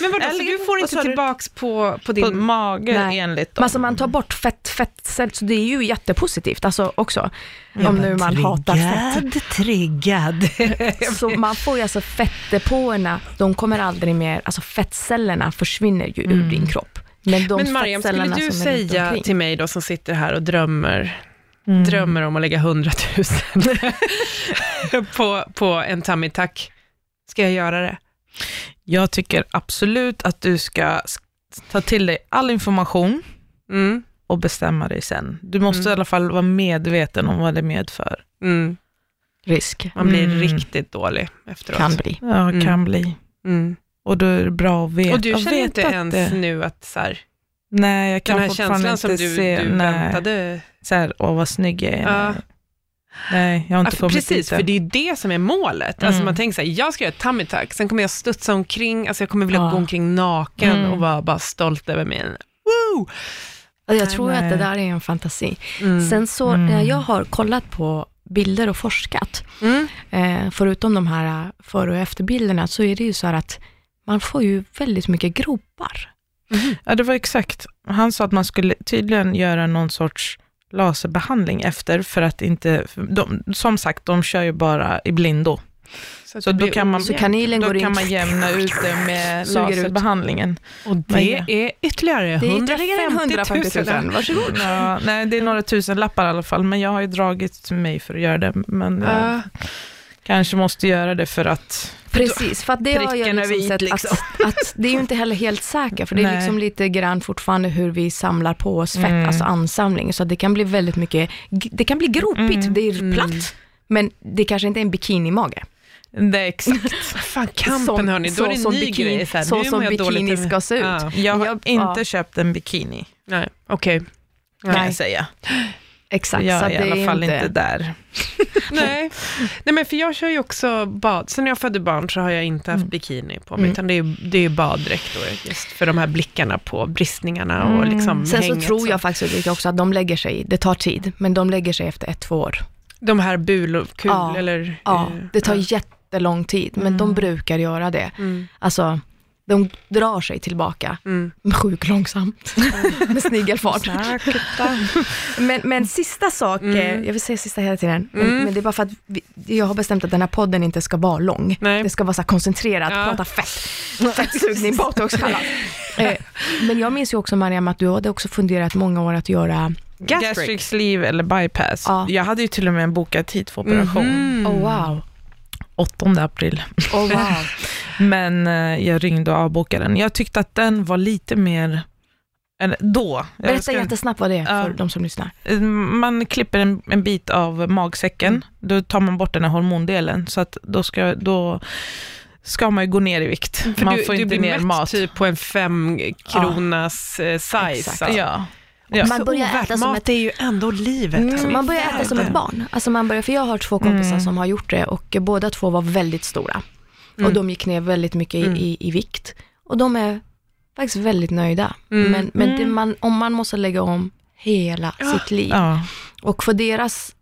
Men vadå, så Eller- du får inte du? tillbaks på, på på din... mage Nej. enligt Men dem. alltså man tar bort fett, fettceller, så det är ju jättepositivt alltså också. om nu man hatar fett. triggad. Så man får ju alltså fettdepåerna, de kommer aldrig mer, alltså fettcellerna försvinner ju ur Mm. din kropp. Men de Men Mariam, skulle du säga till mig då som sitter här och drömmer, Mm. drömmer om att lägga 100 000 på, på en tummy tuck, ska jag göra det? Jag tycker absolut att du ska ta till dig all information Mm. och bestämma dig sen. Du måste Mm. i alla fall vara medveten om vad det medför. Mm. risk Man blir Mm. riktigt dålig efteråt. kan bli. Ja, Mm. kan bli. Mm. Och då är det bra att veta. Och du känner inte ens det- nu att så här, Nej, jag kan den här känslan inte som du, se, du väntade? så här, åh vad snygg jag är. Ja. Nej, jag har inte Ja, kommit precis, för det är det som är målet. Alltså Mm. man tänker så här, jag ska göra tummy tuck, sen kommer jag studsa omkring, alltså jag kommer vilja Ja. gå omkring naken Mm. och vara bara stolt över mig. Woo! Jag Nej, tror att det nej. där är en fantasi. Mm. Sen så, Mm. när jag har kollat på bilder och forskat, Mm. eh, förutom de här eh, före och efterbilderna, så är det ju så här att man får ju väldigt mycket gropar. Ja, det var exakt. Han sa att man skulle tydligen göra någon sorts laserbehandling efter, för att inte, de, som sagt, de kör ju bara i blindo. Så, Så då kan man- Så kanilen Då går kan in, man jämna ut det med Suger ut. laserbehandlingen. Och det är ytterligare det är ytterligare 150 000. 000. Varsågod. Ja, nej, det är några tusen lappar i alla fall, men jag har ju dragit till mig för att göra det, men Ja. Kanske måste göra det för att... Precis, för att det har jag liksom sett liksom. att, att det är ju inte heller helt säkert, för det är Nej. liksom lite grann fortfarande hur vi samlar på oss fett, Mm. alltså ansamling, så att det kan bli väldigt mycket, det kan bli gropigt, Mm. det är Mm. platt, men det kanske inte är en bikinimage. Det är exakt. Fan, kampen Som- hörni, då är det en som ny bikini- grej. Så, här, så som bikini ska se ut. Ja. Jag har Jag- inte ja. köpt en bikini, Nej, okej. kan Nej. jag säga. Exakt, jag så är att i det alla är fall inte, inte där. Nej. Nej, men för jag kör ju också bad. Sen när jag födde barn så har jag inte haft Mm. bikini på mig, Mm. utan det är, det är baddräkt då, just för de här blickarna på bristningarna och Mm. liksom Sen så tror jag faktiskt Ulrika, också att de lägger sig, det tar tid, men de lägger sig efter ett, två år. De här bul och kul, Ja. eller? Ja, eh, det tar ja. jättelång tid, men Mm. de brukar göra det. Mm. Alltså, de drar sig tillbaka Mm. sjukt långsamt, med snigelfart. Men, men sista sak, Mm. eh, jag vill säga sista hela tiden, men, Mm. men det är bara för att vi, jag har bestämt att den här podden inte ska vara lång. Nej. Det ska vara så koncentrerat, Ja. prata fett, fettsugning, botox, alla. eh, Men jag minns ju också Mariam att du hade också funderat många år att göra, Gastric. Gastric sleeve eller bypass. Ja. Jag hade ju till och med en bokad tid för operation. Mhm. oh wow, 8 april. Oh, wow. Men eh, jag ringde och avbokade den. Jag tyckte att den var lite mer, eller då. Berätta ska- jättesnabbt vad det är för Ja. de som lyssnar. Eh, Man klipper en, en bit av magsäcken, Mm. då tar man bort den här hormondelen, så att då ska, då ska man ju gå ner i vikt. För man du, får du inte blir ner mätt mat. typ på en fem kronas eh, size. Exakt. alltså. Ja. Ja. Man börjar Ovärt. äta som Mat ett- är ju ändå livet. Mm, alltså. man börjar äta som ett barn. Alltså man börjar, för jag har två kompisar Mm. som har gjort det och båda två var väldigt stora. Mm. Och de gick ner väldigt mycket i, Mm. i, i vikt. Och de är faktiskt väldigt nöjda. Mm. Men, men det Mm. man, om man måste lägga om hela Ja. sitt liv. Ja. Och för deras,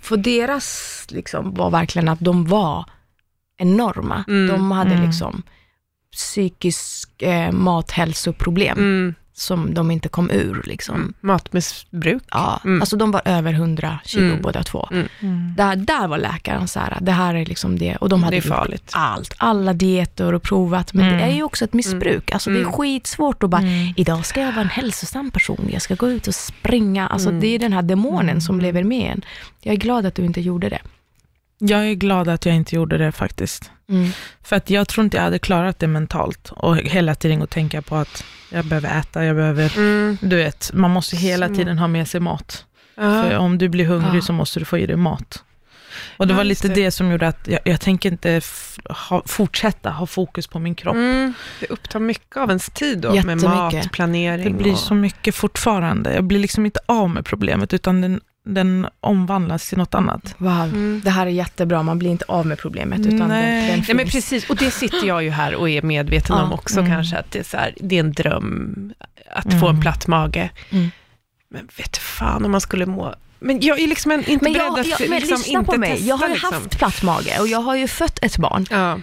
för deras liksom var verkligen att de var enorma. Mm. De hade Mm. liksom psykisk eh, mathälsoproblem Mm. Som de inte kom ur. Liksom. Matmissbruk. Ja, Mm. alltså de var över 100 kilo Mm. båda två. Mm. Där, där var läkaren så här, det här är liksom det. Och de hade Det är gjort farligt. allt, alla dieter och provat. Men Mm. det är ju också ett missbruk. Alltså det är Mm. skitsvårt att bara, Mm. idag ska jag vara en hälsosam person, jag ska gå ut och springa. Alltså Mm. det är den här demonen som Mm. lever med en. Jag är glad att du inte gjorde det. Jag är glad att jag inte gjorde det faktiskt. Mm. För att jag tror inte jag hade klarat det mentalt och hela tiden att tänka på att jag behöver äta, jag behöver, Mm. du vet, man måste hela tiden ha med sig mat. Ja. För om du blir hungrig Ja. så måste du få i dig mat. Och det Ja, var lite det. det. som gjorde att jag, jag tänker inte ha, fortsätta ha fokus på min kropp. Mm. Det upptar mycket av ens tid då, med matplanering. Det blir och... så mycket fortfarande. Jag blir liksom inte av med problemet, utan den, den omvandlas till något annat. Wow, Mm. det här är jättebra. Man blir inte av med problemet, utan Nej. den, den Nej men precis, och det sitter jag ju här och är medveten Ja. om också Mm. kanske, att det är, så här, det är en dröm att få Mm. en platt mage. Mm. Men vet du fan om man skulle må... Men jag är liksom en, inte Men, beredd jag, att jag, men liksom lyssna inte på mig, testa. jag har ju liksom. haft platt mage och jag har ju fött ett barn Ja.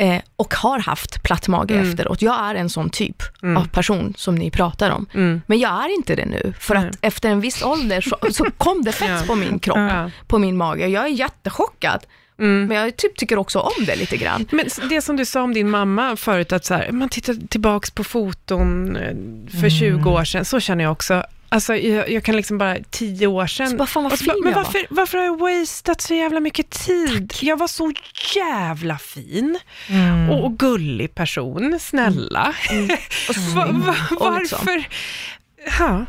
Eh, och har haft platt mage Mm. efteråt. Jag är en sån typ Mm. av person som ni pratar om. Mm. Men jag är inte det nu, för att efter en viss ålder så, så kom det fett på min kropp, Ja. på min mage. Jag är jättechockad, Mm. men jag typ tycker också om det lite grann. Men det som du sa om din mamma förut, att så här, man tittar tillbaks på foton eh, för 20 år sedan, så känner jag också. Alltså, jag, jag kan liksom bara, tio år sedan, Så bara, fan vad bara, fin men jag var. varför, varför har jag wasted så jävla mycket tid? Jag var så jävla fin Mm. och, och gullig person, snälla. Och Va, va, Och liksom- varför? Ja.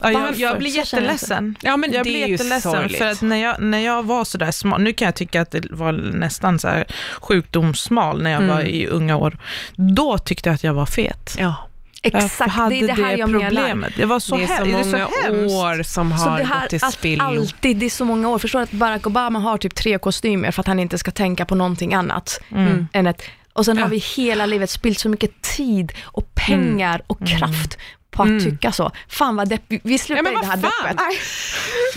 Ja, jag, Varför? jag blir jag jätteledsen. ja, men jag det blir jätteledsen sorgligt. för att när jag, när jag var sådär smal, nu kan jag tycka att det var nästan så här sjukdomssmal när jag Mm. var i unga år, då tyckte jag att jag var fet. Ja. Jag Exakt, hade det är det här jag menar. problemet. Det var så, det är så he- det är många så år som Så har det här, gått till att spillo. alltid, det är så många år. Förstår du att Barack Obama har typ tre kostymer för att han inte ska tänka på någonting annat Mm. än ett och sen Ja. har vi hela livet spilt så mycket tid och pengar och kraft på att Mm. tycka så. Fan vad depp, vi- vi slutar Ja, i det här deppet.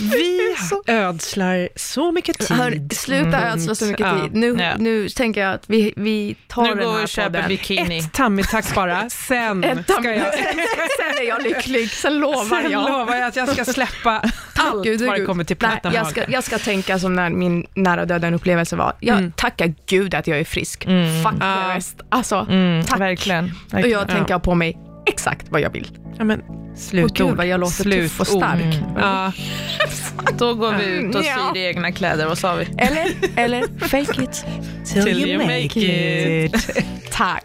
Vi ödslar så mycket tid. Hör, sluta ödsla så mycket Ja. tid. Nu, Ja. nu tänker jag att vi, vi tar Nu den går vi här och köper podden. bikini. Ett tummy-tack bara, sen Ett ska jag... Sen är jag lycklig, sen lovar Sen jag. lovar jag att jag ska släppa allt Gud, vad det Gud. kommer till Nej, platta jag, ska, jag ska tänka som när min nära döden upplevelse var. Jag Mm. tackar gud att jag är frisk. Mm. Fuck the rest. Alltså, Mm, Tack. verkligen. och verkligen. jag tänker på mig exakt vad jag vill. Ja, men, slutord. Åh gud vad jag låter tuff och Slutord. stark. Mm. Ja. Då går vi ut och syr i egna kläder, vad sa vi? Eller, eller fake it Till you make it. Tack.